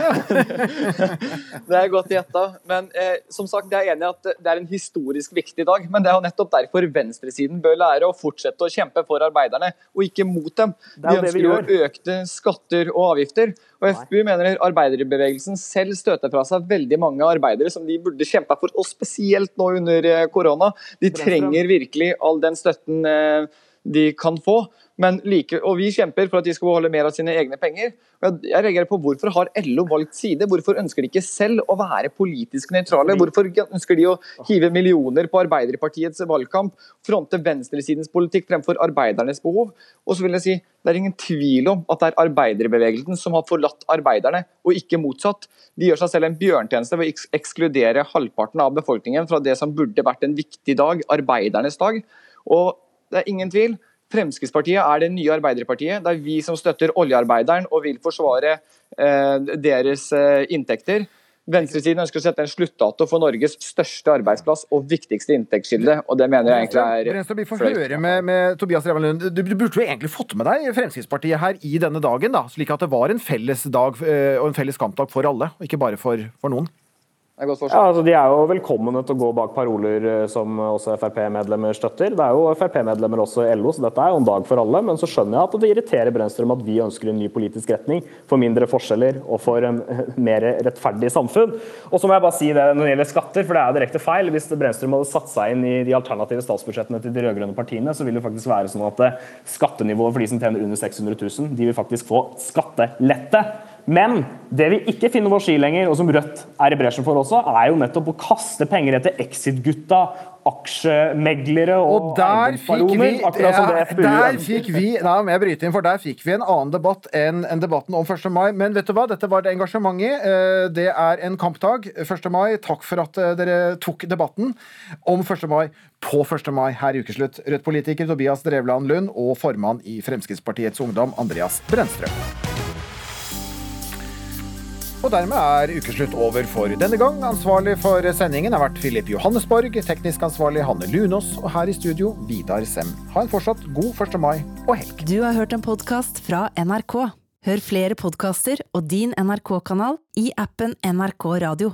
*laughs* det er godt gjetta. Men eh, som sagt, jeg er enig i at det er en historisk viktig dag. Men det er jo nettopp derfor venstresiden bør lære å fortsette å kjempe for arbeiderne, og ikke mot dem. De ønsker jo økte skatter og avgifter. Og FPU mener arbeiderbevegelsen selv støter fra seg veldig mange arbeidere som de burde kjempa for, og spesielt nå under eh, korona. De trenger virkelig all den støtten eh, de kan få. Men like, og Vi kjemper for at de skal beholde mer av sine egne penger. Jeg reagerer på Hvorfor har LO valgt side? Hvorfor ønsker de ikke selv å være politisk nøytrale? Hvorfor ønsker de å hive millioner på Arbeiderpartiets valgkamp? Fronte venstresidens politikk fremfor arbeidernes behov? Og så vil jeg si, Det er ingen tvil om at det er arbeiderbevegelsen som har forlatt arbeiderne, og ikke motsatt. De gjør seg selv en bjørntjeneste ved å ekskludere halvparten av befolkningen fra det som burde vært en viktig dag, arbeidernes dag. Og det er ingen tvil. Fremskrittspartiet er det nye Arbeiderpartiet. Det er vi som støtter oljearbeideren og vil forsvare eh, deres eh, inntekter. Venstresiden ønsker å sette en sluttdato for Norges største arbeidsplass og viktigste inntektskilde, og det mener jeg egentlig er vi får høre med, med Tobias Revan Lund. Du, du burde jo egentlig fått med deg Fremskrittspartiet her i denne dagen, da, slik at det var en felles dag eh, og en felles kampdag for alle, og ikke bare for, for noen. Det er godt Ja, altså De er jo velkomne til å gå bak paroler eh, som også Frp-medlemmer støtter. Det er jo Frp-medlemmer også i LO, så dette er jo en dag for alle. Men så skjønner jeg at det irriterer Brenstrøm at vi ønsker en ny politisk retning for mindre forskjeller og for en *laughs* mer rettferdig samfunn. Og så må jeg bare si det når det gjelder skatter, for det er direkte feil. Hvis Brenstrøm hadde satt seg inn i de alternative statsbudsjettene til de rød-grønne partiene, så vil det faktisk være sånn at eh, skattenivået for de som tjener under 600 000, de vil faktisk få skattelette. Men det vi ikke finner vår ski lenger, og som Rødt er i bresjen for også, er jo nettopp å kaste penger etter Exit-gutta, aksjemeglere og, Og der fikk vi, akkurat som det FBU der fikk vi Nei, må jeg bryte inn, for der fikk vi en annen debatt enn en debatten om 1. mai. Men vet du hva, dette var det engasjementet. Eh, Det er en kampdag. 1. mai. Takk for at eh, dere tok debatten om 1. mai på 1. mai her i Ukeslutt. Rødt-politiker Tobias Drevland Lund og formann i Fremskrittspartiets Ungdom, Andreas Brenstrøm. Og dermed er ukeslutt over for denne gang. Ansvarlig for sendingen har vært Filip Johannesborg, teknisk ansvarlig Hanne Lunås, og her i studio Vidar Sem. Ha en fortsatt god 1. mai og helg. Du har hørt en podkast fra NRK. Hør flere podkaster og din NRK-kanal i appen NRK Radio.